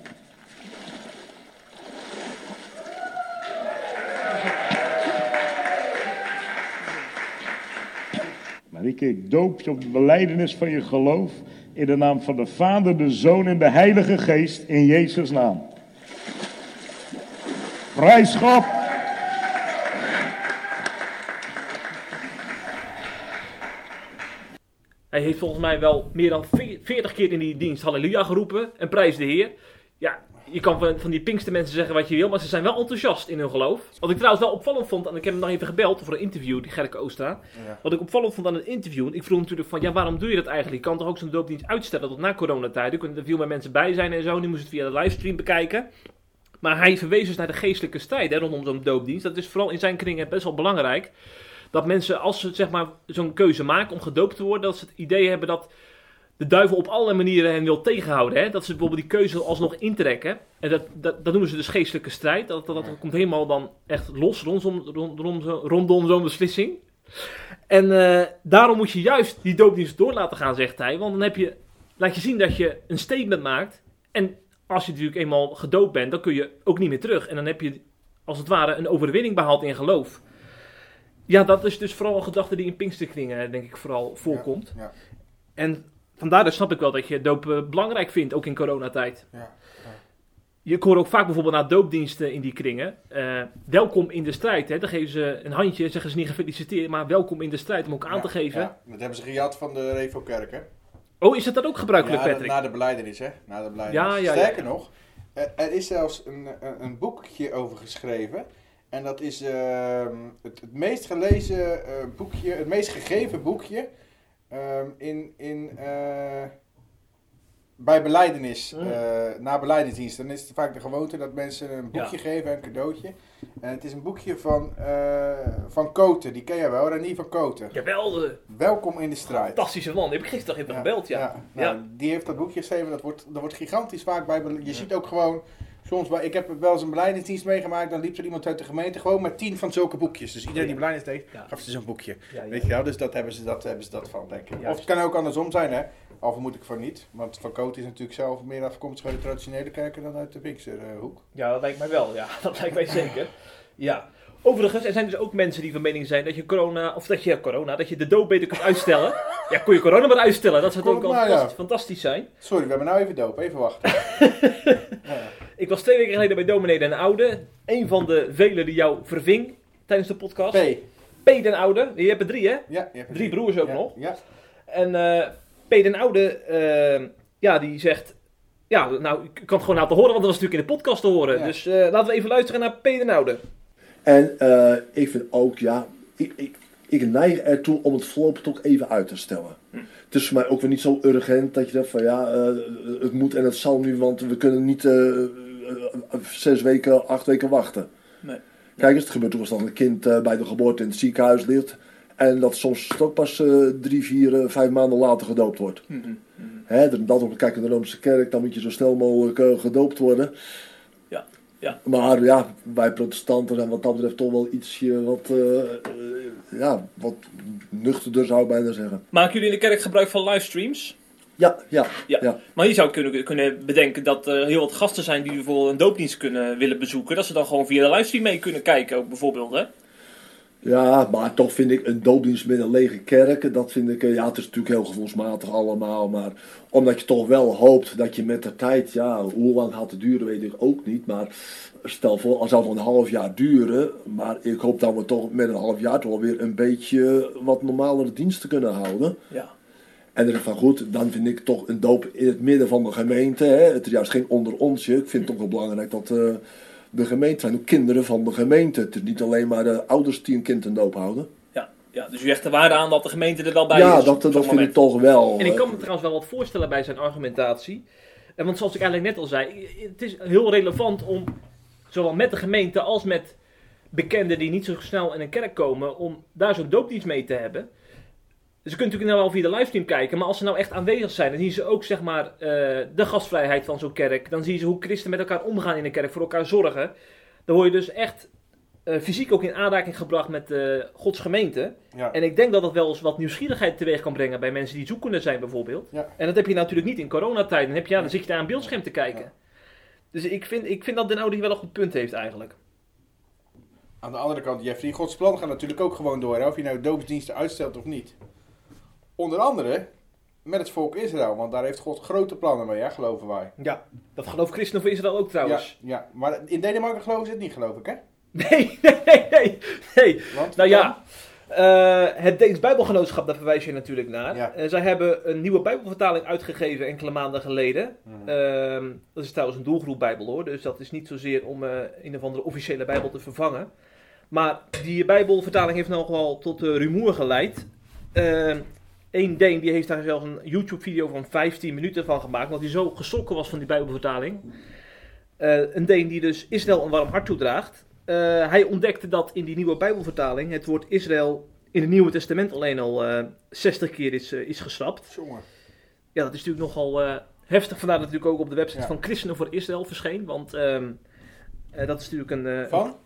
S4: Marieke, ik doop je op de beleidenis van je geloof. In de naam van de Vader, de Zoon en de Heilige Geest. In Jezus' naam. Prijs God.
S1: Hij heeft volgens mij wel meer dan ve- 40 keer in die dienst halleluja geroepen en prijs de Heer. Ja, je kan van, van die pinkste mensen zeggen wat je wil, maar ze zijn wel enthousiast in hun geloof. Wat ik trouwens wel opvallend vond, en ik heb hem nog even gebeld voor een interview, die Gerke Oostra.
S3: Ja.
S1: Wat ik opvallend vond aan het interview, ik vroeg natuurlijk van, ja waarom doe je dat eigenlijk? Je kan toch ook zo'n doopdienst uitstellen tot na coronatijd? Er kunnen er veel meer mensen bij zijn en zo, nu moest het via de livestream bekijken. Maar hij verwees dus naar de geestelijke strijd hè, rondom zo'n doopdienst. Dat is vooral in zijn kringen best wel belangrijk. Dat mensen, als ze zeg maar, zo'n keuze maken om gedoopt te worden, dat ze het idee hebben dat de duivel op allerlei manieren hen wil tegenhouden. Hè? Dat ze bijvoorbeeld die keuze alsnog intrekken. En dat, dat, dat noemen ze dus geestelijke strijd. Dat, dat, dat komt helemaal dan echt los rondom, rond, rond, rondom zo'n beslissing. En eh, daarom moet je juist die doopdienst door laten gaan, zegt hij. Want dan heb je, laat je zien dat je een statement maakt. En als je natuurlijk eenmaal gedoopt bent, dan kun je ook niet meer terug. En dan heb je als het ware een overwinning behaald in geloof. Ja, dat is dus vooral een gedachte die in Pinksterkringen, denk ik, vooral voorkomt.
S3: Ja,
S1: En vandaar dus snap ik wel dat je doop eh, belangrijk vindt, ook in coronatijd.
S3: ja,
S1: Je hoor ook vaak bijvoorbeeld na doopdiensten in die kringen. eh, welkom in de strijd. Hè? Dan geven ze een handje, zeggen ze niet gefeliciteerd, maar welkom in de strijd om ook aan te geven.
S3: ja. Dat hebben ze gejat van de Revo-kerk, hè?
S1: Oh, is dat dan ook gebruikelijk,
S3: Ja, dat-
S1: Patrick?
S3: na de beleidenis, hè? Na de beleidenis.
S1: Ja,
S3: Sterker nog, er is zelfs een, een, een boekje over geschreven. En dat is ehm, het, het meest gelezen eh, boekje, het meest gegeven boekje ehm, in, in, eh, bij beleidenis,
S1: Mm.
S3: eh, na beleidingsdienst. Dan is het vaak de gewoonte dat mensen een boekje
S1: Ja.
S3: geven, een cadeautje. En het is een boekje van, eh van Koten, die ken je wel, Renier van Koten.
S1: Jawel,
S3: Welkom in de strijd.
S1: fantastische man. Die heb ik gisteren even gebeld, ja.
S3: Nou,
S1: Ja.
S3: Die heeft dat boekje geschreven. Dat wordt, dat wordt gigantisch vaak bij. Je ziet ook gewoon. Soms bij, ik heb wel eens een beleidingsdienst meegemaakt. Dan liep er iemand uit de gemeente gewoon met tien van zulke boekjes. Dus iedereen die beleidingsdienst deed,
S1: Ja.
S3: gaf ze zo'n boekje. Weet je wel? Dus dat hebben ze dat, hebben ze dat van, denk ik. Of het kan ook andersom zijn, hè? Al vermoed ik van niet. Want Van Coot is natuurlijk zelf meer afkomstig uit de traditionele kerken dan uit de Pinksterhoek.
S1: Ja, dat lijkt mij wel. Ja, dat lijkt mij zeker. Ja. Overigens, er zijn dus ook mensen die van mening zijn dat je corona, of dat je corona, dat je de dood beter kunt uitstellen. Ja, kon je corona maar uitstellen. Dat zou ook al
S3: ja.
S1: fantastisch, fantastisch zijn.
S3: Sorry, we hebben nou even doop. Even wachten. ja.
S1: Ik was twee weken geleden bij Dominee Den Oude. Een van de velen die jou verving tijdens de podcast.
S3: P.
S1: P. Den Oude. Je hebt er drie, hè?
S3: Ja, je hebt
S1: Drie broers ook
S3: ja,
S1: nog.
S3: Ja.
S1: En eh P. Den Oude, eh, ja, die zegt... Ja, nou, ik kan het gewoon laten horen, want dat was natuurlijk in de podcast te horen.
S3: Ja.
S1: Dus eh, laten we even luisteren naar P. Den Oude.
S5: En eh, ik vind ook, ja, ik, ik, ik neig ertoe om het voorlopig toch even uit te stellen. Het is voor mij ook weer niet zo urgent dat je zegt van ja, eh, het moet en het zal nu, want we kunnen niet zes weken, acht weken wachten.
S1: Nee.
S5: Kijk eens, het gebeurt toch als dan een kind eh, bij de geboorte in het ziekenhuis ligt en dat soms ook pas eh, drie, vier, eh, vijf maanden later gedoopt wordt. Hè, dan- dat ook kijk in de Roomse kerk, dan moet je zo snel mogelijk eh, gedoopt worden.
S1: Ja, ja.
S5: Maar ja, wij protestanten zijn wat dat betreft toch wel ietsje wat, eh, eh, ja, wat nuchterder zou ik bijna zeggen.
S1: Maken jullie in de kerk gebruik van livestreams?
S5: Ja, ja,
S1: Ja.
S5: ja.
S1: Maar je zou kunnen, kunnen bedenken dat er heel wat gasten zijn die voor een doopdienst kunnen willen bezoeken. Dat ze dan gewoon via de livestream mee kunnen kijken, ook bijvoorbeeld. Hè?
S5: Ja, maar toch vind ik een doopdienst met een lege kerk, dat vind ik, eh, ja, het is natuurlijk heel gevoelsmatig allemaal, maar omdat je toch wel hoopt dat je met de tijd, ja, hoe lang gaat het duren, weet ik ook niet, maar stel voor, als het nog een half jaar duren, maar ik hoop dat we toch met een half jaar toch wel weer een beetje wat normalere diensten kunnen houden.
S1: Ja.
S5: En dan van goed, dan vind ik toch een doop in het midden van de gemeente. Hè. Het is juist geen onder onsje. Ik vind het toch wel belangrijk dat eh, de gemeente zijn ook kinderen van de gemeente. Het is niet alleen maar de ouders die een kind een doop houden.
S1: Ja, ja, dus u hecht er waarde aan dat de gemeente er wel bij
S5: ja,
S1: is.
S5: dat,
S1: op
S5: dat vind ik toch wel.
S1: En ik kan me
S5: eh,
S1: trouwens wel wat voorstellen bij zijn argumentatie. En want zoals ik eigenlijk net al zei, het is heel relevant om zowel met de gemeente als met bekenden die niet zo snel in een kerk komen, om daar zo'n doopdienst mee te hebben. Dus ze kunnen natuurlijk nou wel via de livestream kijken, maar als ze nou echt aanwezig zijn, dan zien ze ook zeg maar eh, de gastvrijheid van zo'n kerk. Dan zien ze hoe christenen met elkaar omgaan in de kerk, voor elkaar zorgen. Dan word je dus echt eh, fysiek ook in aanraking gebracht met eh, Gods gemeente.
S3: Ja.
S1: En ik denk dat dat wel eens wat nieuwsgierigheid teweeg kan brengen bij mensen die zoekende zijn bijvoorbeeld.
S3: Ja.
S1: En dat heb je natuurlijk niet in coronatijd. Dan, heb je, ja, dan zit je daar aan een beeldscherm te kijken. Dus ik vind, ik vind dat Den hier wel een goed punt heeft eigenlijk.
S3: Aan de andere kant, Jeffrey, Gods plan gaat natuurlijk ook gewoon door. Hè? Of je nou doopsdiensten uitstelt of niet. Onder andere met het volk Israël. Want daar heeft God grote plannen mee, hè, geloven wij.
S1: Ja, dat gelooft Christen voor Israël ook trouwens.
S3: ja, maar in Denemarken geloven ze het niet, geloof ik, hè?
S1: Nee, nee, nee, nee.
S3: Want,
S1: Nou ja, eh, het Deens Bijbelgenootschap, daar verwijs je natuurlijk naar.
S3: Ja.
S1: Eh, zij hebben een nieuwe Bijbelvertaling uitgegeven enkele maanden geleden.
S3: Mhm.
S1: Ehm, dat is trouwens een doelgroep Bijbel hoor, dus dat is niet zozeer om eh, een of andere officiële Bijbel te vervangen. Maar die Bijbelvertaling heeft nogal tot rumoer geleid. Eén Deen die heeft daar zelfs een YouTube-video van 15 minuten van gemaakt, omdat hij zo geschrokken was van die Bijbelvertaling. Eh, een Deen die dus Israël een warm hart toedraagt. Eh, hij ontdekte dat in die nieuwe Bijbelvertaling het woord Israël in het Nieuwe Testament alleen al eh 60 keer is, is geschrapt.
S3: Jongen.
S1: Ja, dat is natuurlijk nogal heftig. Vandaar dat het natuurlijk ook op de website
S3: Ja.
S1: van Christenen voor Israël verscheen. Want ehm, eh, dat is natuurlijk een...
S3: Van?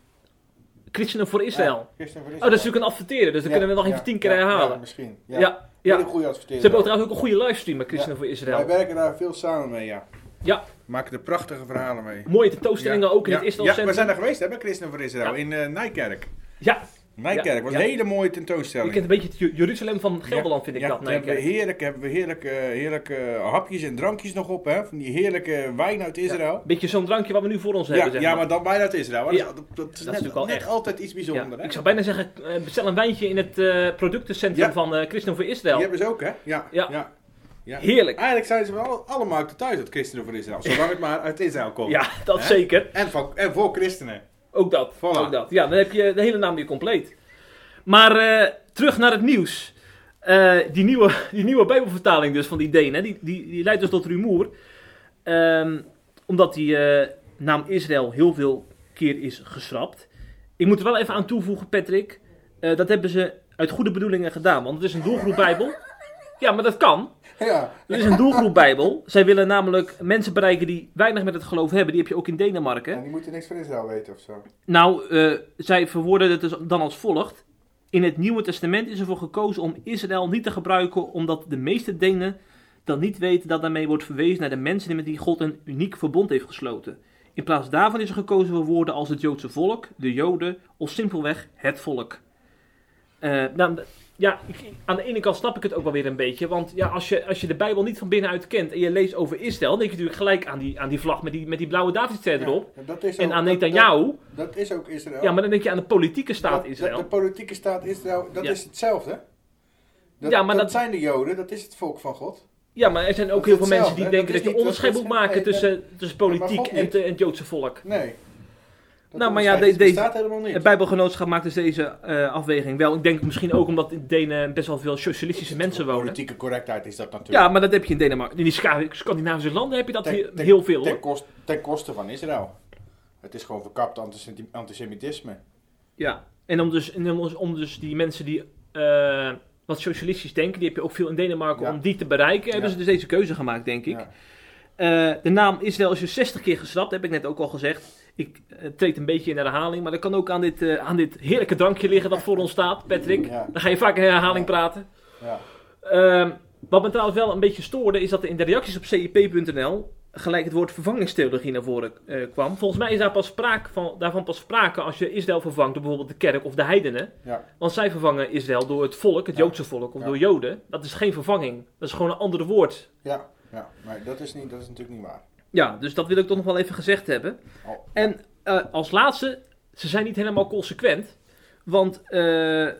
S1: Christenen voor Israël.
S3: Ja, Christen voor
S1: Oh, dat is natuurlijk een adverteren, dus dan kunnen we nog even tien keer herhalen.
S3: Ja, misschien.
S1: Ja,
S3: Ja. Hele goede
S1: Ze
S3: adverteren.
S1: hebben ook trouwens ook een goede livestream met Christenen voor
S3: Wij
S1: Israël.
S3: werken daar veel samen mee, ja.
S1: Ja.
S3: Maken er prachtige verhalen mee.
S1: Mooie tentoonstellingen ook in het Israël
S3: Ja, we zijn daar geweest, hè, bij Christen voor Israël. In eh Nijkerk.
S1: Ja,
S3: Nijkerk was
S1: Ja.
S3: een hele mooie
S1: je
S3: tentoonstelling.
S1: kent een beetje het Jeruzalem van Gelderland, vind ik
S3: ja,
S1: dat.
S3: daar hebben we
S1: Nijkerk.
S3: heerlijk, hebben we heerlijke, heerlijke hapjes en drankjes nog op, hè? Van die heerlijke wijn uit Israël.
S1: Beetje zo'n drankje wat we nu voor ons
S3: Ja,
S1: hebben,
S3: ja,
S1: zeg
S3: maar dan wijn uit Israël.
S1: Ja,
S3: dat, dat, dat is net,
S1: natuurlijk
S3: net
S1: echt.
S3: altijd iets
S1: Ja,
S3: bijzonders, hè?
S1: ik zou bijna zeggen, eh, bestel een wijntje in het eh, productencentrum
S3: Ja.
S1: van eh Christen voor
S3: Die
S1: Israël.
S3: hebben ze ook, hè? Ja.
S1: Ja.
S3: ja. ja.
S1: Heerlijk.
S3: Eigenlijk zijn ze wel allemaal uit thuis, het christenen voor Israël. Zolang het maar uit Israël komt.
S1: Ja, dat zeker.
S3: En, van, en voor christenen.
S1: Ook dat.
S3: Voilà.
S1: Ook dat. Ja, dan heb je de hele naam weer compleet. Maar eh, terug naar het nieuws. Eh, die, nieuwe, die nieuwe Bijbelvertaling dus van die Denen, die, die, die leidt dus tot rumoer. Ehm, omdat die eh, naam Israël heel veel keer is geschrapt. Ik moet er wel even aan toevoegen, Patrick. dat hebben ze uit goede bedoelingen gedaan. Want het is een doelgroep Bijbel. Ja, maar dat kan.
S3: Ja.
S1: Het is een doelgroep Bijbel. Zij willen namelijk mensen bereiken die weinig met het geloof hebben. Die heb je ook in Denemarken.
S3: En die moeten niks van Israël weten of zo.
S1: Nou, eh, zij verwoorden het dus dan als volgt. In het Nieuwe Testament is ervoor gekozen om Israël niet te gebruiken, omdat de meeste Denen dan niet weten dat daarmee wordt verwezen naar de mensen met wie God een uniek verbond heeft gesloten. In plaats daarvan is er gekozen voor woorden als het Joodse volk, de Joden of simpelweg het volk. Eh, nou, ja, ik- aan de ene kant snap ik het ook wel weer een beetje. Want ja, als, je, als je de Bijbel niet van binnenuit kent en je leest over Israël, dan denk je natuurlijk gelijk aan die, aan die vlag met die, met die blauwe Davidster erop.
S3: Ja, dat is
S1: En aan Netanyahu.
S3: Dat, dat is ook Israël.
S1: Ja, maar dan denk je aan de politieke staat Israël.
S3: De politieke staat Israël, dat
S1: Ja.
S3: is hetzelfde. Dat,
S1: Ja, maar
S3: dat, zijn de Joden, dat is het volk van God.
S1: Ja, maar er zijn ook heel veel mensen die denken dat je onderscheid moet maken tussen, tussen politiek en het Joodse volk.
S3: Nee.
S1: Nou, maar ja, de-
S3: helemaal niet.
S1: Het Bijbelgenootschap maakt dus deze eh, afweging wel. Ik denk misschien ook omdat in Denen best wel veel socialistische mensen wonen.
S3: Politieke correctheid is dat natuurlijk.
S1: Ja, maar dat heb je in Denemarken. In die Scandinavische landen heb je dat
S3: Ten-
S1: hier-
S3: ten-
S1: heel veel
S3: ten, kost, ten koste van Israël. Het is gewoon verkapt antisemi- antisemitisme.
S1: Ja, en om dus, en om, dus die mensen die eh, wat socialistisch denken, die heb je ook veel in Denemarken,
S3: Ja.
S1: om die te bereiken, hebben ze dus deze keuze gemaakt, denk ik.
S3: Ja.
S1: Eh, de naam Israël is dus 60 keer geschrapt, heb ik net ook al gezegd. Ik eh, treed een beetje in herhaling, maar dat kan ook aan dit, eh, aan dit heerlijke drankje liggen dat voor ons staat, Patrick.
S3: Ja.
S1: Dan ga je vaak in herhaling praten.
S3: Ja.
S1: Ehm, wat me trouwens wel een beetje stoorde, is dat er in de reacties op cip.nl gelijk het woord vervangingstheologie naar voren eh, kwam. Volgens mij is daar pas sprake van, daarvan pas sprake als je Israël vervangt door bijvoorbeeld de kerk of de heidenen.
S3: Ja.
S1: Want zij vervangen Israël door het volk, het
S3: Ja.
S1: Joodse volk, of
S3: Ja.
S1: door Joden. Dat is geen vervanging. Dat is gewoon een ander woord.
S3: Ja, ja. maar dat is, niet, dat is natuurlijk niet waar.
S1: Ja, dus dat wil ik toch nog wel even gezegd hebben.
S3: Oh.
S1: En eh, als laatste, ze zijn niet helemaal consequent. Want eh,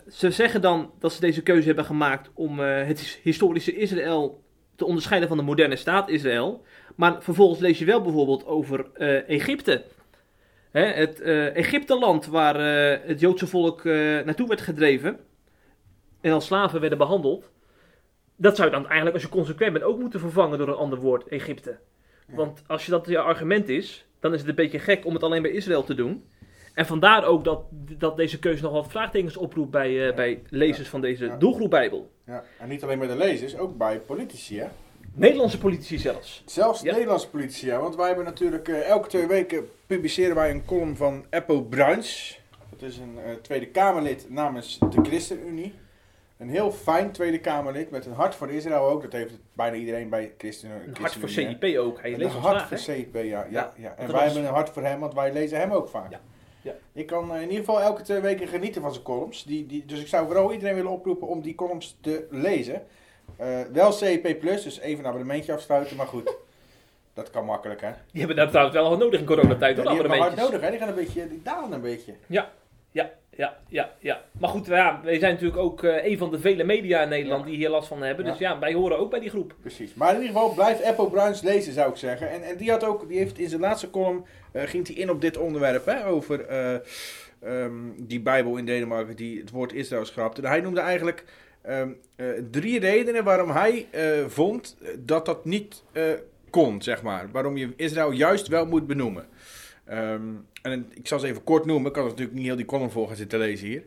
S1: ze zeggen dan dat ze deze keuze hebben gemaakt om eh, het his- historische Israël te onderscheiden van de moderne staat Israël. Maar vervolgens lees je wel bijvoorbeeld over Egypte. Hè, het Egypteland waar het Joodse volk naartoe werd gedreven. En als slaven werden behandeld. Dat zou je dan eigenlijk, als je consequent bent, ook moeten vervangen door een ander woord, Egypte. Want als je dat je argument is, dan is het een beetje gek om het alleen bij Israël te doen. En vandaar ook dat, dat deze keuze nog wat vraagtekens oproept bij, eh, bij lezers van deze
S3: Ja.
S1: doelgroep Bijbel.
S3: Ja, en niet alleen bij de lezers, ook bij politici, hè?
S1: Nederlandse politici zelfs.
S3: Zelfs. Nederlandse politici, ja. Want wij hebben natuurlijk eh, elke twee weken publiceren wij een column van Eppo Bruins. Dat is een eh, Tweede Kamerlid namens de ChristenUnie. Een heel fijn Tweede Kamerlid met een hart voor Israël ook. Dat heeft bijna iedereen bij Christen,
S1: Een hart voor. CIP ook. Hij
S3: Een
S1: leest ons
S3: hart
S1: graag,
S3: voor
S1: hè?
S3: CIP, ja. ja,
S1: Ja,
S3: ja. En
S1: dat
S3: wij
S1: was-
S3: hebben een hart voor hem, want wij lezen hem ook vaak.
S1: Ja, ja.
S3: Ik kan eh, in ieder geval elke twee weken genieten van zijn columns. Die, die, dus ik zou vooral iedereen willen oproepen om die columns te lezen. Eh, wel CIP+, dus even een abonnementje afsluiten, maar goed. Dat kan makkelijk, hè?
S1: Die hebben daar trouwens wel nodig in coronatijd.
S3: Ja,
S1: hoor,
S3: die hebben hard nodig, hè? Die gaan een beetje, die dalen een beetje.
S1: Ja, ja, ja, ja. Maar goed, ja, wij zijn natuurlijk ook eh, een van de vele media in Nederland
S3: Ja.
S1: die hier last van hebben.
S3: Ja.
S1: Dus ja, wij horen ook bij die groep.
S3: Precies. Maar in ieder geval, blijf Apple Bruins lezen, zou ik zeggen. En, en die had ook, die heeft in zijn laatste column, eh, ging hij in op dit onderwerp, hè? Over eh, ehm, die Bijbel in Denemarken die het woord Israël schrapte. Hij noemde eigenlijk ehm, eh, drie redenen waarom hij vond dat dat niet kon, zeg maar. Waarom je Israël juist wel moet benoemen. Ehm, en ik zal ze even kort noemen. Ik kan natuurlijk niet heel die column voor gaan zitten lezen hier.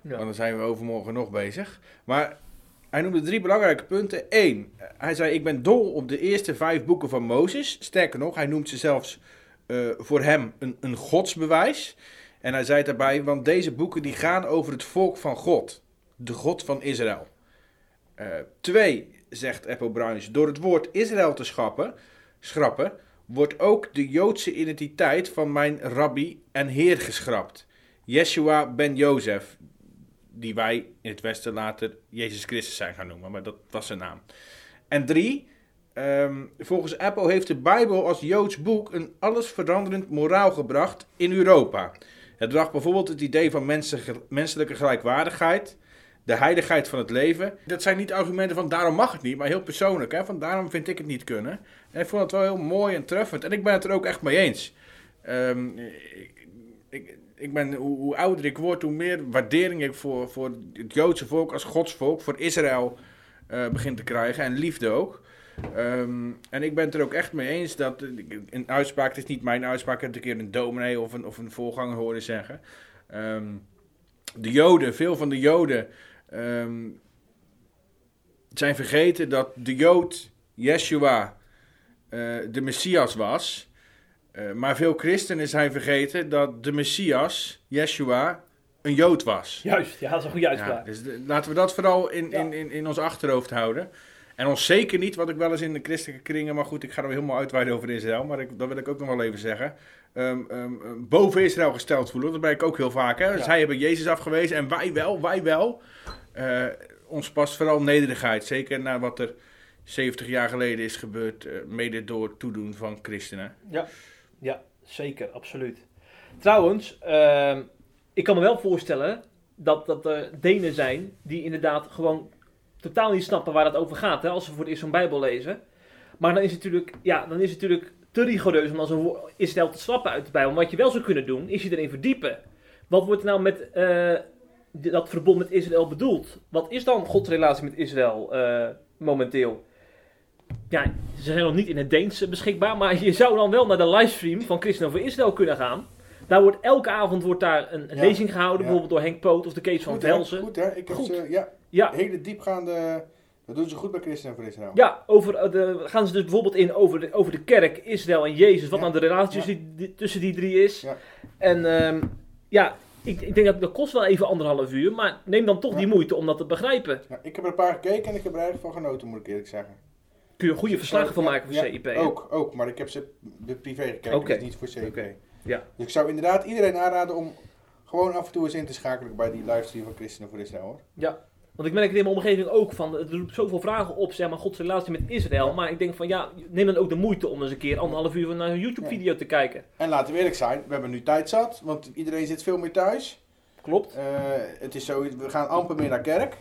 S1: Ja.
S3: Want dan zijn we overmorgen nog bezig. Maar hij noemde drie belangrijke punten. Eén, hij zei: Ik ben dol op de eerste vijf boeken van Mozes. Sterker nog, hij noemt ze zelfs eh, voor hem een, een godsbewijs. En hij zei daarbij: Want deze boeken die gaan over het volk van God, de God van Israël. Eh, twee, zegt Apple Bruins, door het woord Israël te schappen, schrappen, wordt ook de Joodse identiteit van mijn rabbi en heer geschrapt. Yeshua ben Jozef, die wij in het Westen later Jezus Christus zijn gaan noemen, maar dat was zijn naam. En drie, ehm, volgens Apple heeft de Bijbel als Joods boek een allesveranderend moraal gebracht in Europa. Het bracht bijvoorbeeld het idee van menselijke gelijkwaardigheid, de heiligheid van het leven. Dat zijn niet argumenten van daarom mag het niet, maar heel persoonlijk. Hè? Van daarom vind ik het niet kunnen. En ik vond het wel heel mooi en treffend. En ik ben het er ook echt mee eens. Ehm, ik, ik, ben, hoe, ouder ik word, hoe meer waardering ik voor, voor het Joodse volk als godsvolk, voor Israël, eh begin te krijgen. En liefde ook. Ehm, en ik ben het er ook echt mee eens dat een uitspraak, het is niet mijn uitspraak, ik heb het een keer een dominee of een, of een voorganger horen zeggen. Ehm, de Joden, veel van de Joden ehm, zijn vergeten dat de Jood, Yeshua, eh, de Messias was. Eh, maar veel christenen zijn vergeten dat de Messias, Yeshua, een Jood was.
S1: Juist, ja, dat is een goede
S3: Ja,
S1: uitspraak.
S3: dus de- laten we dat vooral in,
S1: Ja.
S3: in, in, in ons achterhoofd houden. En ons zeker niet, wat ik wel eens in de christelijke kringen, maar goed, ik ga er helemaal uitweiden over Israël, maar ik, dat wil ik ook nog wel even zeggen. Ehm, ehm, ehm, boven Israël gesteld voelen, dat ben ik ook heel vaak. Hè?
S1: Ja.
S3: Zij hebben Jezus afgewezen en wij wel, wij wel. Eh, ons past vooral nederigheid, zeker na wat er 70 jaar geleden is gebeurd, eh, mede door toedoen van christenen.
S1: Ja, ja zeker, absoluut. Trouwens, ik kan me wel voorstellen dat, dat er Denen zijn die inderdaad gewoon totaal niet snappen waar het over gaat. Hè, als ze voor het eerst zo'n Bijbel lezen. Maar dan is het natuurlijk, ja, dan is het natuurlijk te rigoureus om dan zo'n wo- Israël te schrappen uit Bijbel. Maar wat je wel zou kunnen doen, is je erin verdiepen. Wat wordt er nou met eh, dat verbond met Israël bedoeld? Wat is dan Gods relatie met Israël eh, momenteel? Ja, ze zijn nog niet in het Deens beschikbaar, maar je zou dan wel naar de livestream van Christen over Israël kunnen gaan. Daar wordt elke avond wordt daar een, een
S3: Ja,
S1: lezing gehouden,
S3: ja.
S1: bijvoorbeeld door Henk Poot of de Kees van Velzen.
S3: goed hè, ik heb
S1: Goed.
S3: ze, ja,
S1: Ja,
S3: hele diepgaande, dat doen ze goed bij christenen voor Israël.
S1: ja over, eh, de, gaan ze dus bijvoorbeeld in over de, over de kerk, Israël en Jezus, wat
S3: Ja,
S1: nou de relatie
S3: ja.
S1: die, die- tussen die drie is.
S3: Ja.
S1: En ehm, ja, ik, ik denk dat dat kost wel even anderhalf uur, maar neem dan toch die moeite om dat te begrijpen.
S3: Ja, ik heb er een paar gekeken en ik heb er eigenlijk van genoten, moet ik eerlijk zeggen.
S1: Kun je goede verslagen van maken voor
S3: ja,
S1: CIP.
S3: Ook, ook, maar ik heb ze privé gekeken, dus niet voor CIP.
S1: Oké, ja.
S3: Dus ik zou inderdaad iedereen aanraden om gewoon af en toe eens in te schakelen bij die livestream van Christenen voor Israël hoor.
S1: Ja, want ik merk het in mijn omgeving ook van, het roept zoveel vragen op, zeg maar, Gods relatie met Israël. Maar ik denk van, ja, neem dan ook de moeite om eens een keer anderhalf uur naar een YouTube-video te kijken.
S3: En laten we eerlijk zijn, we hebben nu tijd zat, want iedereen zit veel meer thuis.
S1: Klopt.
S3: Eh, het is zo, we gaan amper meer naar kerk.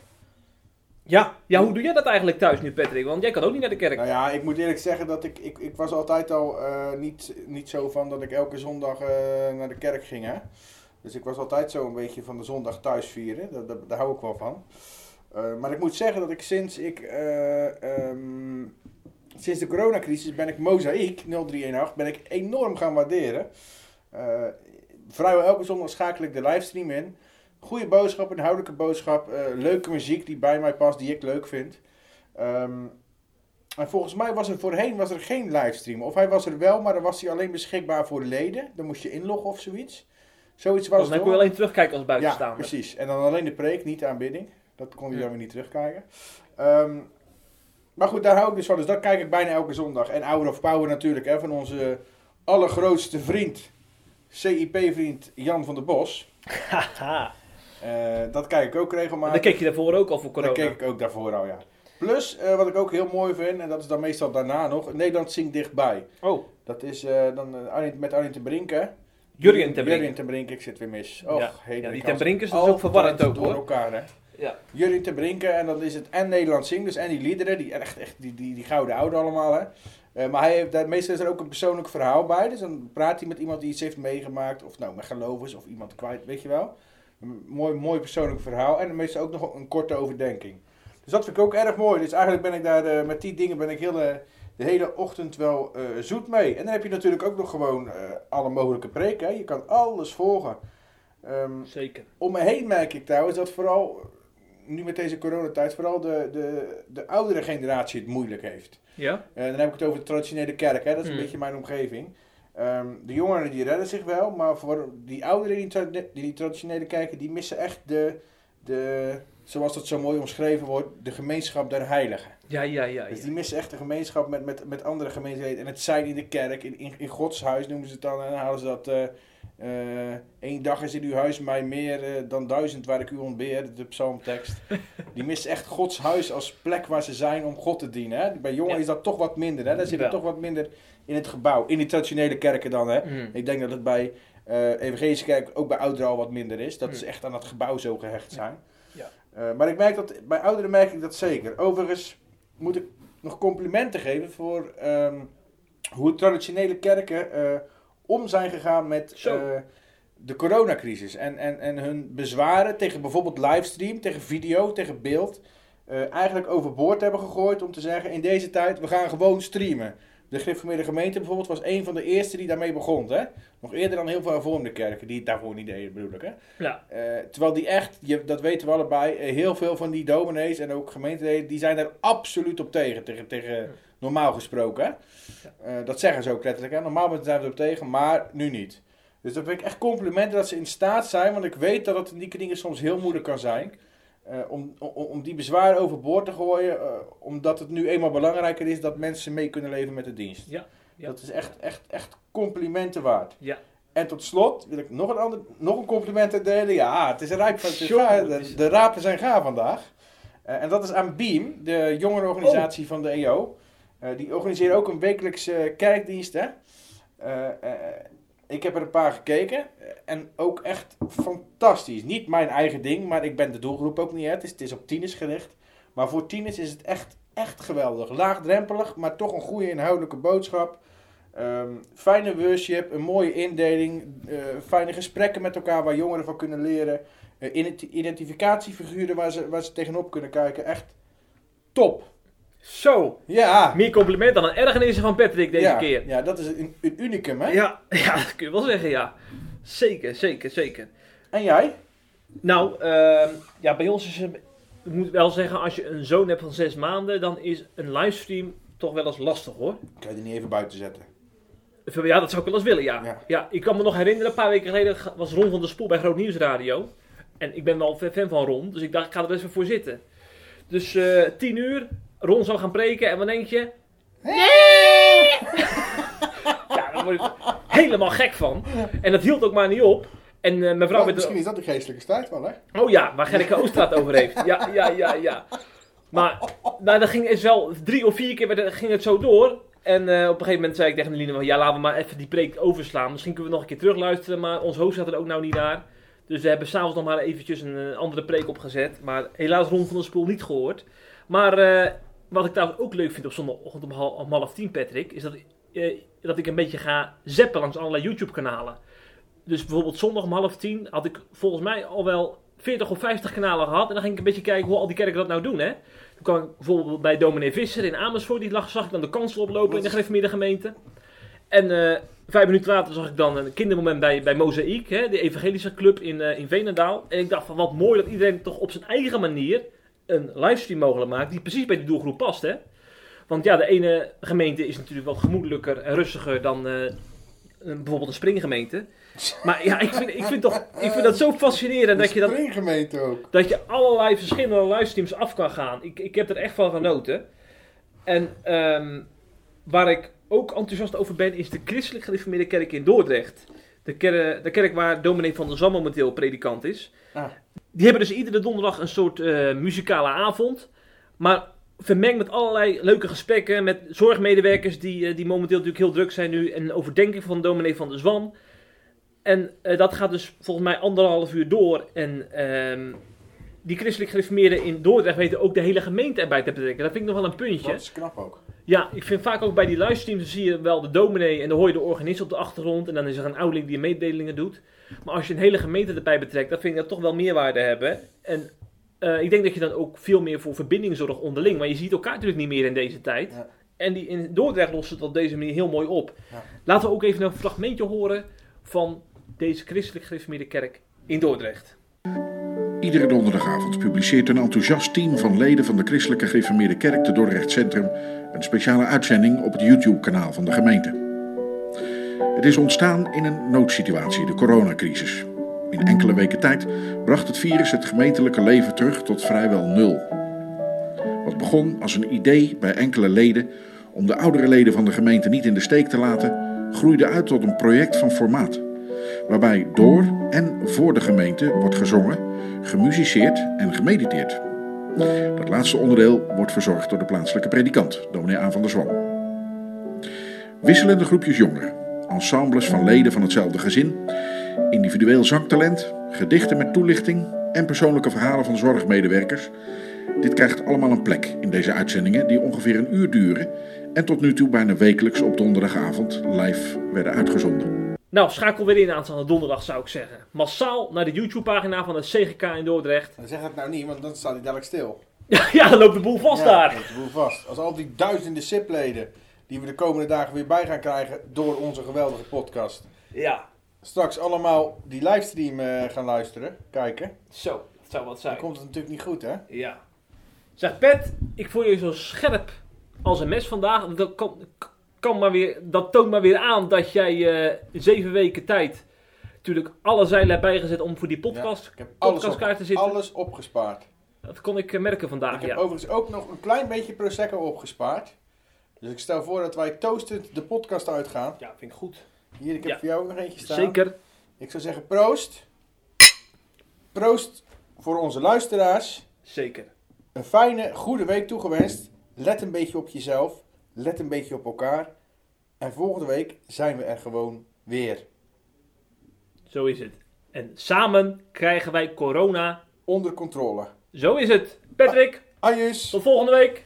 S1: Ja, ja, hoe doe jij dat eigenlijk thuis nu, Patrick? Want jij kan ook niet naar de kerk.
S3: Nou ja, ik moet eerlijk zeggen dat ik, ik, ik was altijd al eh, niet, niet zo van dat ik elke zondag eh, naar de kerk ging. Hè? Dus ik was altijd zo een beetje van de zondag thuis vieren. Daar, daar, daar hou ik wel van. Eh, maar ik moet zeggen dat ik sinds ik... eh, ehm, sinds de coronacrisis ben ik Mozaïek 0318 ben ik enorm gaan waarderen. Eh, vrijwel elke zondag schakel ik de livestream in. Goede boodschap, inhoudelijke boodschap, leuke muziek die bij mij past, die ik leuk vind. Ehm, en volgens mij was er voorheen was er geen livestream. Of hij was er wel, maar dan was hij alleen beschikbaar voor leden. Dan moest je inloggen of zoiets. Zoiets was
S1: Want dan
S3: het
S1: kon je alleen terugkijken als
S3: Ja,
S1: buitenstaander.
S3: precies. En dan alleen de preek, niet de aanbidding. Dat kon je
S1: Ja.
S3: dan weer niet terugkijken. Ehm, maar goed, daar hou ik dus van. Dus dat kijk ik bijna elke zondag. En Hour of Power natuurlijk, hè, van onze allergrootste vriend, CIP-vriend Jan van der Bos.
S1: Haha.
S3: Eh, dat kijk ik ook
S1: En
S3: regelmatig.
S1: dan keek je daarvoor ook al voor corona.
S3: Dat keek ik ook daarvoor al, ja. Plus, eh, wat ik ook heel mooi vind, en dat is dan meestal daarna nog, Nederland zingt dichtbij.
S1: Oh,
S3: Dat is eh, dan Arjen- met Arjen ten Brinken.
S1: Jurjen ten Brinken.
S3: Jurjen ten Brinken, ik zit weer mis. Och,
S1: Ja. Ja, die ten is ook
S3: Altijd
S1: verwarrend ook,
S3: door
S1: hoor.
S3: elkaar, hè.
S1: Ja.
S3: Jurjen ten Brinken, en dan is het en Nederland zingt, dus en die liederen, die echt, echt die, die, die gouden oude allemaal, hè. Eh, maar hij heeft, daar, meestal is er ook een persoonlijk verhaal bij. Dus dan praat hij met iemand die iets heeft meegemaakt. Of nou, met gelovens of iemand kwijt, weet je wel. Een mooi, mooi persoonlijk verhaal. En meestal ook nog een korte overdenking. Dus dat vind ik ook erg mooi. Dus eigenlijk ben ik daar eh, met die dingen ben ik heel de, de hele ochtend wel eh, zoet mee. En dan heb je natuurlijk ook nog gewoon eh, alle mogelijke preken. Hè. Je kan alles volgen. Ehm,
S1: Zeker.
S3: om me heen merk ik trouwens dat vooral, eh, nu met deze coronatijd, vooral de, de, de oudere generatie het moeilijk heeft.
S1: Ja?
S3: Eh, dan heb ik het over de traditionele kerk, hè? dat is een
S1: Mm.
S3: beetje mijn omgeving. Ehm, de jongeren die redden zich wel, maar voor die ouderen die, tra- die, die traditionele kerken, die missen echt de, de, zoals dat zo mooi omschreven wordt, de gemeenschap der heiligen.
S1: Ja, ja, ja.
S3: Dus die missen echt de gemeenschap met, met, met andere gemeenteleden. En het zijn in de kerk, in, in, in Gods huis noemen ze het dan. En dan halen ze dat. eh, Eén dag is in uw huis mij meer eh, dan duizend waar ik u ontbeer. De psalmtekst. Die missen echt Gods huis als plek waar ze zijn om God te dienen. Hè? Bij jongeren
S1: Ja.
S3: is dat toch wat minder. Hè? Daar zit het toch wat minder in het gebouw. In die traditionele kerken dan. Hè?
S1: Mm.
S3: Ik denk dat het bij eh evangelische kerk ook bij ouderen al wat minder is. Dat
S1: Mm.
S3: ze echt aan het gebouw zo gehecht zijn.
S1: Ja.
S3: Eh, maar ik merk dat, bij ouderen merk ik dat zeker. Overigens moet ik nog complimenten geven voor ehm, hoe traditionele kerken eh, om zijn gegaan met eh, de coronacrisis. En, en, en hun bezwaren tegen bijvoorbeeld livestream, tegen video, tegen beeld. eigenlijk overboord hebben gegooid om te zeggen in deze tijd we gaan gewoon streamen. De Gereformeerde Gemeente bijvoorbeeld was een van de eerste die daarmee begon. Hè? Nog eerder dan heel veel hervormde kerken die het daarvoor niet deden bedoel ik. Hè?
S1: Ja.
S3: Eh, terwijl die echt, je, dat weten we allebei, eh, heel veel van die dominees en ook gemeenteleden, die zijn daar absoluut op tegen. Tegen, tegen normaal gesproken. Hè? Eh, dat zeggen ze ook letterlijk. Hè? Normaal zijn we erop tegen, maar nu niet. Dus dat vind ik echt complimenten dat ze in staat zijn, want ik weet dat het in die dingen soms heel moeilijk kan zijn. Eh, om, om, om die bezwaren overboord te gooien, eh, omdat het nu eenmaal belangrijker is dat mensen mee kunnen leven met de dienst.
S1: Ja, ja.
S3: Dat is echt, echt, echt complimenten waard.
S1: Ja.
S3: En tot slot wil ik nog een, ander, nog een compliment uitdelen. Ja, het is een rijp van de, de rapen zijn gaar vandaag. Eh, en dat is aan Beam, de jongerenorganisatie
S1: Oh.
S3: van de EO. Die organiseren ook een wekelijkse kerkdienst. Hè? Ik heb er een paar gekeken. en ook echt fantastisch. Niet mijn eigen ding, maar ik ben de doelgroep ook niet. Hè? Het, is, het is op tieners gericht. Maar voor tieners is het echt, echt geweldig. Laagdrempelig, maar toch een goede inhoudelijke boodschap. Ehm, fijne worship, een mooie indeling, eh, fijne gesprekken met elkaar waar jongeren van kunnen leren. Identi- identificatiefiguren waar ze, waar ze tegenop kunnen kijken. Echt top.
S1: Zo,
S3: Ja.
S1: meer compliment dan een ergernis van Patrick deze
S3: ja,
S1: keer.
S3: Ja, dat is een, een unicum, hè?
S1: Ja, ja, dat kun je wel zeggen, ja. Zeker, zeker, zeker.
S3: En jij?
S1: Nou, ehm, ja, bij ons is het... Ik moet wel zeggen, als je een zoon hebt van zes maanden, dan is een livestream toch wel eens lastig hoor.
S3: Kan je die niet even buiten zetten?
S1: Ja, dat zou ik wel eens willen, ja.
S3: Ja.
S1: ja. ik kan me nog herinneren, een paar weken geleden was Ron van der Spoel bij Groot Nieuws Radio. En ik ben wel fan van Ron, dus ik dacht, ik ga er best wel voor zitten. Dus eh tien uur, Ron zou gaan preken en wat denk je? ja, daar word ik helemaal gek van. En dat hield ook maar niet op. En eh, mijn vrouw
S3: Oh,
S1: werd...
S3: misschien is dat de geestelijke strijd wel, hè?
S1: Oh ja, waar Gerrit Oostraat over heeft. Ja, ja, ja, ja. Maar nou, dat ging het wel drie of vier keer werd, ging het zo door. En eh, op een gegeven moment zei ik tegen Eline van, ja, laten we maar even die preek overslaan. Misschien kunnen we nog een keer terugluisteren, maar ons hoofd zat er ook nou niet naar. Dus we hebben s'avonds nog maar eventjes een eh, andere preek opgezet. Maar helaas rond van de spoel niet gehoord. Maar wat ik trouwens ook leuk vind op zondagochtend om half, om half tien, Patrick, is dat, ik, eh, dat ik een beetje ga zappen langs allerlei YouTube-kanalen. Dus bijvoorbeeld zondag om half tien had ik volgens mij al wel 40 of 50 kanalen gehad. En dan ging ik een beetje kijken hoe al die kerken dat nou doen, hè. Toen kwam ik bijvoorbeeld bij dominee Visser in Amersfoort. Die lag, zag ik dan de kansel oplopen in de gereformeerde gemeente. En eh, vijf minuten later zag ik dan een kindermoment bij, bij Mozaïek, hè, de evangelische club in, eh, in Veenendaal. En ik dacht van wat mooi dat iedereen toch op zijn eigen manier een livestream mogelijk maakt die precies bij die doelgroep past. Hè? Want ja, de ene gemeente is natuurlijk wat gemoedelijker en rustiger dan eh, een- bijvoorbeeld een springgemeente. Maar ja, ik vind, ik vind, toch, ik vind dat zo fascinerend dat je, dat,
S3: springgemeente ook.
S1: dat je allerlei verschillende livestreams af kan gaan. Ik, ik heb er echt van genoten. En ehm, waar ik ook enthousiast over ben, is de christelijk gereformeerde kerk in Dordrecht. De, ker- de kerk waar dominee van der Zam momenteel predikant is.
S3: Ah.
S1: Die hebben dus iedere donderdag een soort eh, muzikale avond. Maar vermengd met allerlei leuke gesprekken met zorgmedewerkers die, eh, die momenteel natuurlijk heel druk zijn nu. En overdenking van dominee van der Zwan. En eh, dat gaat dus volgens mij anderhalf uur door. En ehm, die christelijk gereformeerden in Dordrecht weten ook de hele gemeente erbij te betrekken. Dat vind ik nog wel een puntje.
S3: Dat is knap ook.
S1: Ja, ik vind vaak ook bij die livestreams zie je wel de dominee en dan hoor je de organist op de achtergrond. En dan is er een ouderling die mededelingen doet. Maar als je een hele gemeente erbij betrekt, dan vind ik dat toch wel meerwaarde hebben. En eh, ik denk dat je dan ook veel meer voor verbinding zorgt onderling. Maar je ziet elkaar natuurlijk niet meer in deze tijd.
S3: Ja.
S1: En die in Dordrecht lost het op deze manier heel mooi op.
S3: Ja.
S1: Laten we ook even een fragmentje horen van deze christelijk gereformeerde kerk in Dordrecht.
S6: Iedere donderdagavond publiceert een enthousiast team van leden van de Christelijke Gereformeerde Kerk te Dordrecht Centrum een speciale uitzending op het YouTube-kanaal van de gemeente. Het is ontstaan in een noodsituatie, de coronacrisis. In enkele weken tijd bracht het virus het gemeentelijke leven terug tot vrijwel nul. Wat begon als een idee bij enkele leden om de oudere leden van de gemeente niet in de steek te laten, groeide uit tot een project van formaat. Waarbij door en voor de gemeente wordt gezongen, gemusiceerd en gemediteerd. Dat laatste onderdeel wordt verzorgd door de plaatselijke predikant, dominee Aan van der Zwan. Wisselende groepjes jongeren, ensembles van leden van hetzelfde gezin, individueel zangtalent, gedichten met toelichting en persoonlijke verhalen van zorgmedewerkers. Dit krijgt allemaal een plek in deze uitzendingen die ongeveer een uur duren en tot nu toe bijna wekelijks op donderdagavond live werden uitgezonden.
S1: Nou, schakel weer in aanstaande donderdag zou ik zeggen. Massaal naar de YouTube-pagina van het CGK in Dordrecht.
S3: Zeg dat nou niet, want dan staat hij dadelijk stil.
S1: ja, dan loopt de boel vast
S3: Ja,
S1: daar.
S3: is de boel vast. Als al die duizenden SIP-leden die we de komende dagen weer bij gaan krijgen door onze geweldige podcast.
S1: Ja,
S3: Straks allemaal die livestream eh, gaan luisteren, kijken.
S1: zo. Dat zou wat
S3: Dan
S1: zijn.
S3: komt het natuurlijk niet goed, hè?
S1: Ja. Zeg Pet, ik voel je zo scherp als een mes vandaag. Dat, kan, kan maar weer, dat toont maar weer aan dat jij eh, zeven weken tijd natuurlijk alle zeilen hebt bijgezet om voor die podcast,
S3: Ik heb alles, op,
S1: te zitten.
S3: alles opgespaard.
S1: Dat kon ik eh, merken vandaag,
S3: ik heb
S1: ja.
S3: overigens ook nog een klein beetje Prosecco opgespaard. Dus ik stel voor dat wij toastend de podcast uitgaan.
S1: Ja, vind ik goed.
S3: Hier, ik heb
S1: Ja.
S3: voor jou ook nog eentje staan.
S1: Zeker.
S3: Ik zou zeggen proost. Proost voor onze luisteraars.
S1: Zeker.
S3: Een fijne, goede week toegewenst. Let een beetje op jezelf. Let een beetje op elkaar. En volgende week zijn we er gewoon weer.
S1: Zo is het. En samen krijgen wij corona.
S3: Onder controle.
S1: Zo is het. Patrick,
S3: Ajus.
S1: tot volgende week.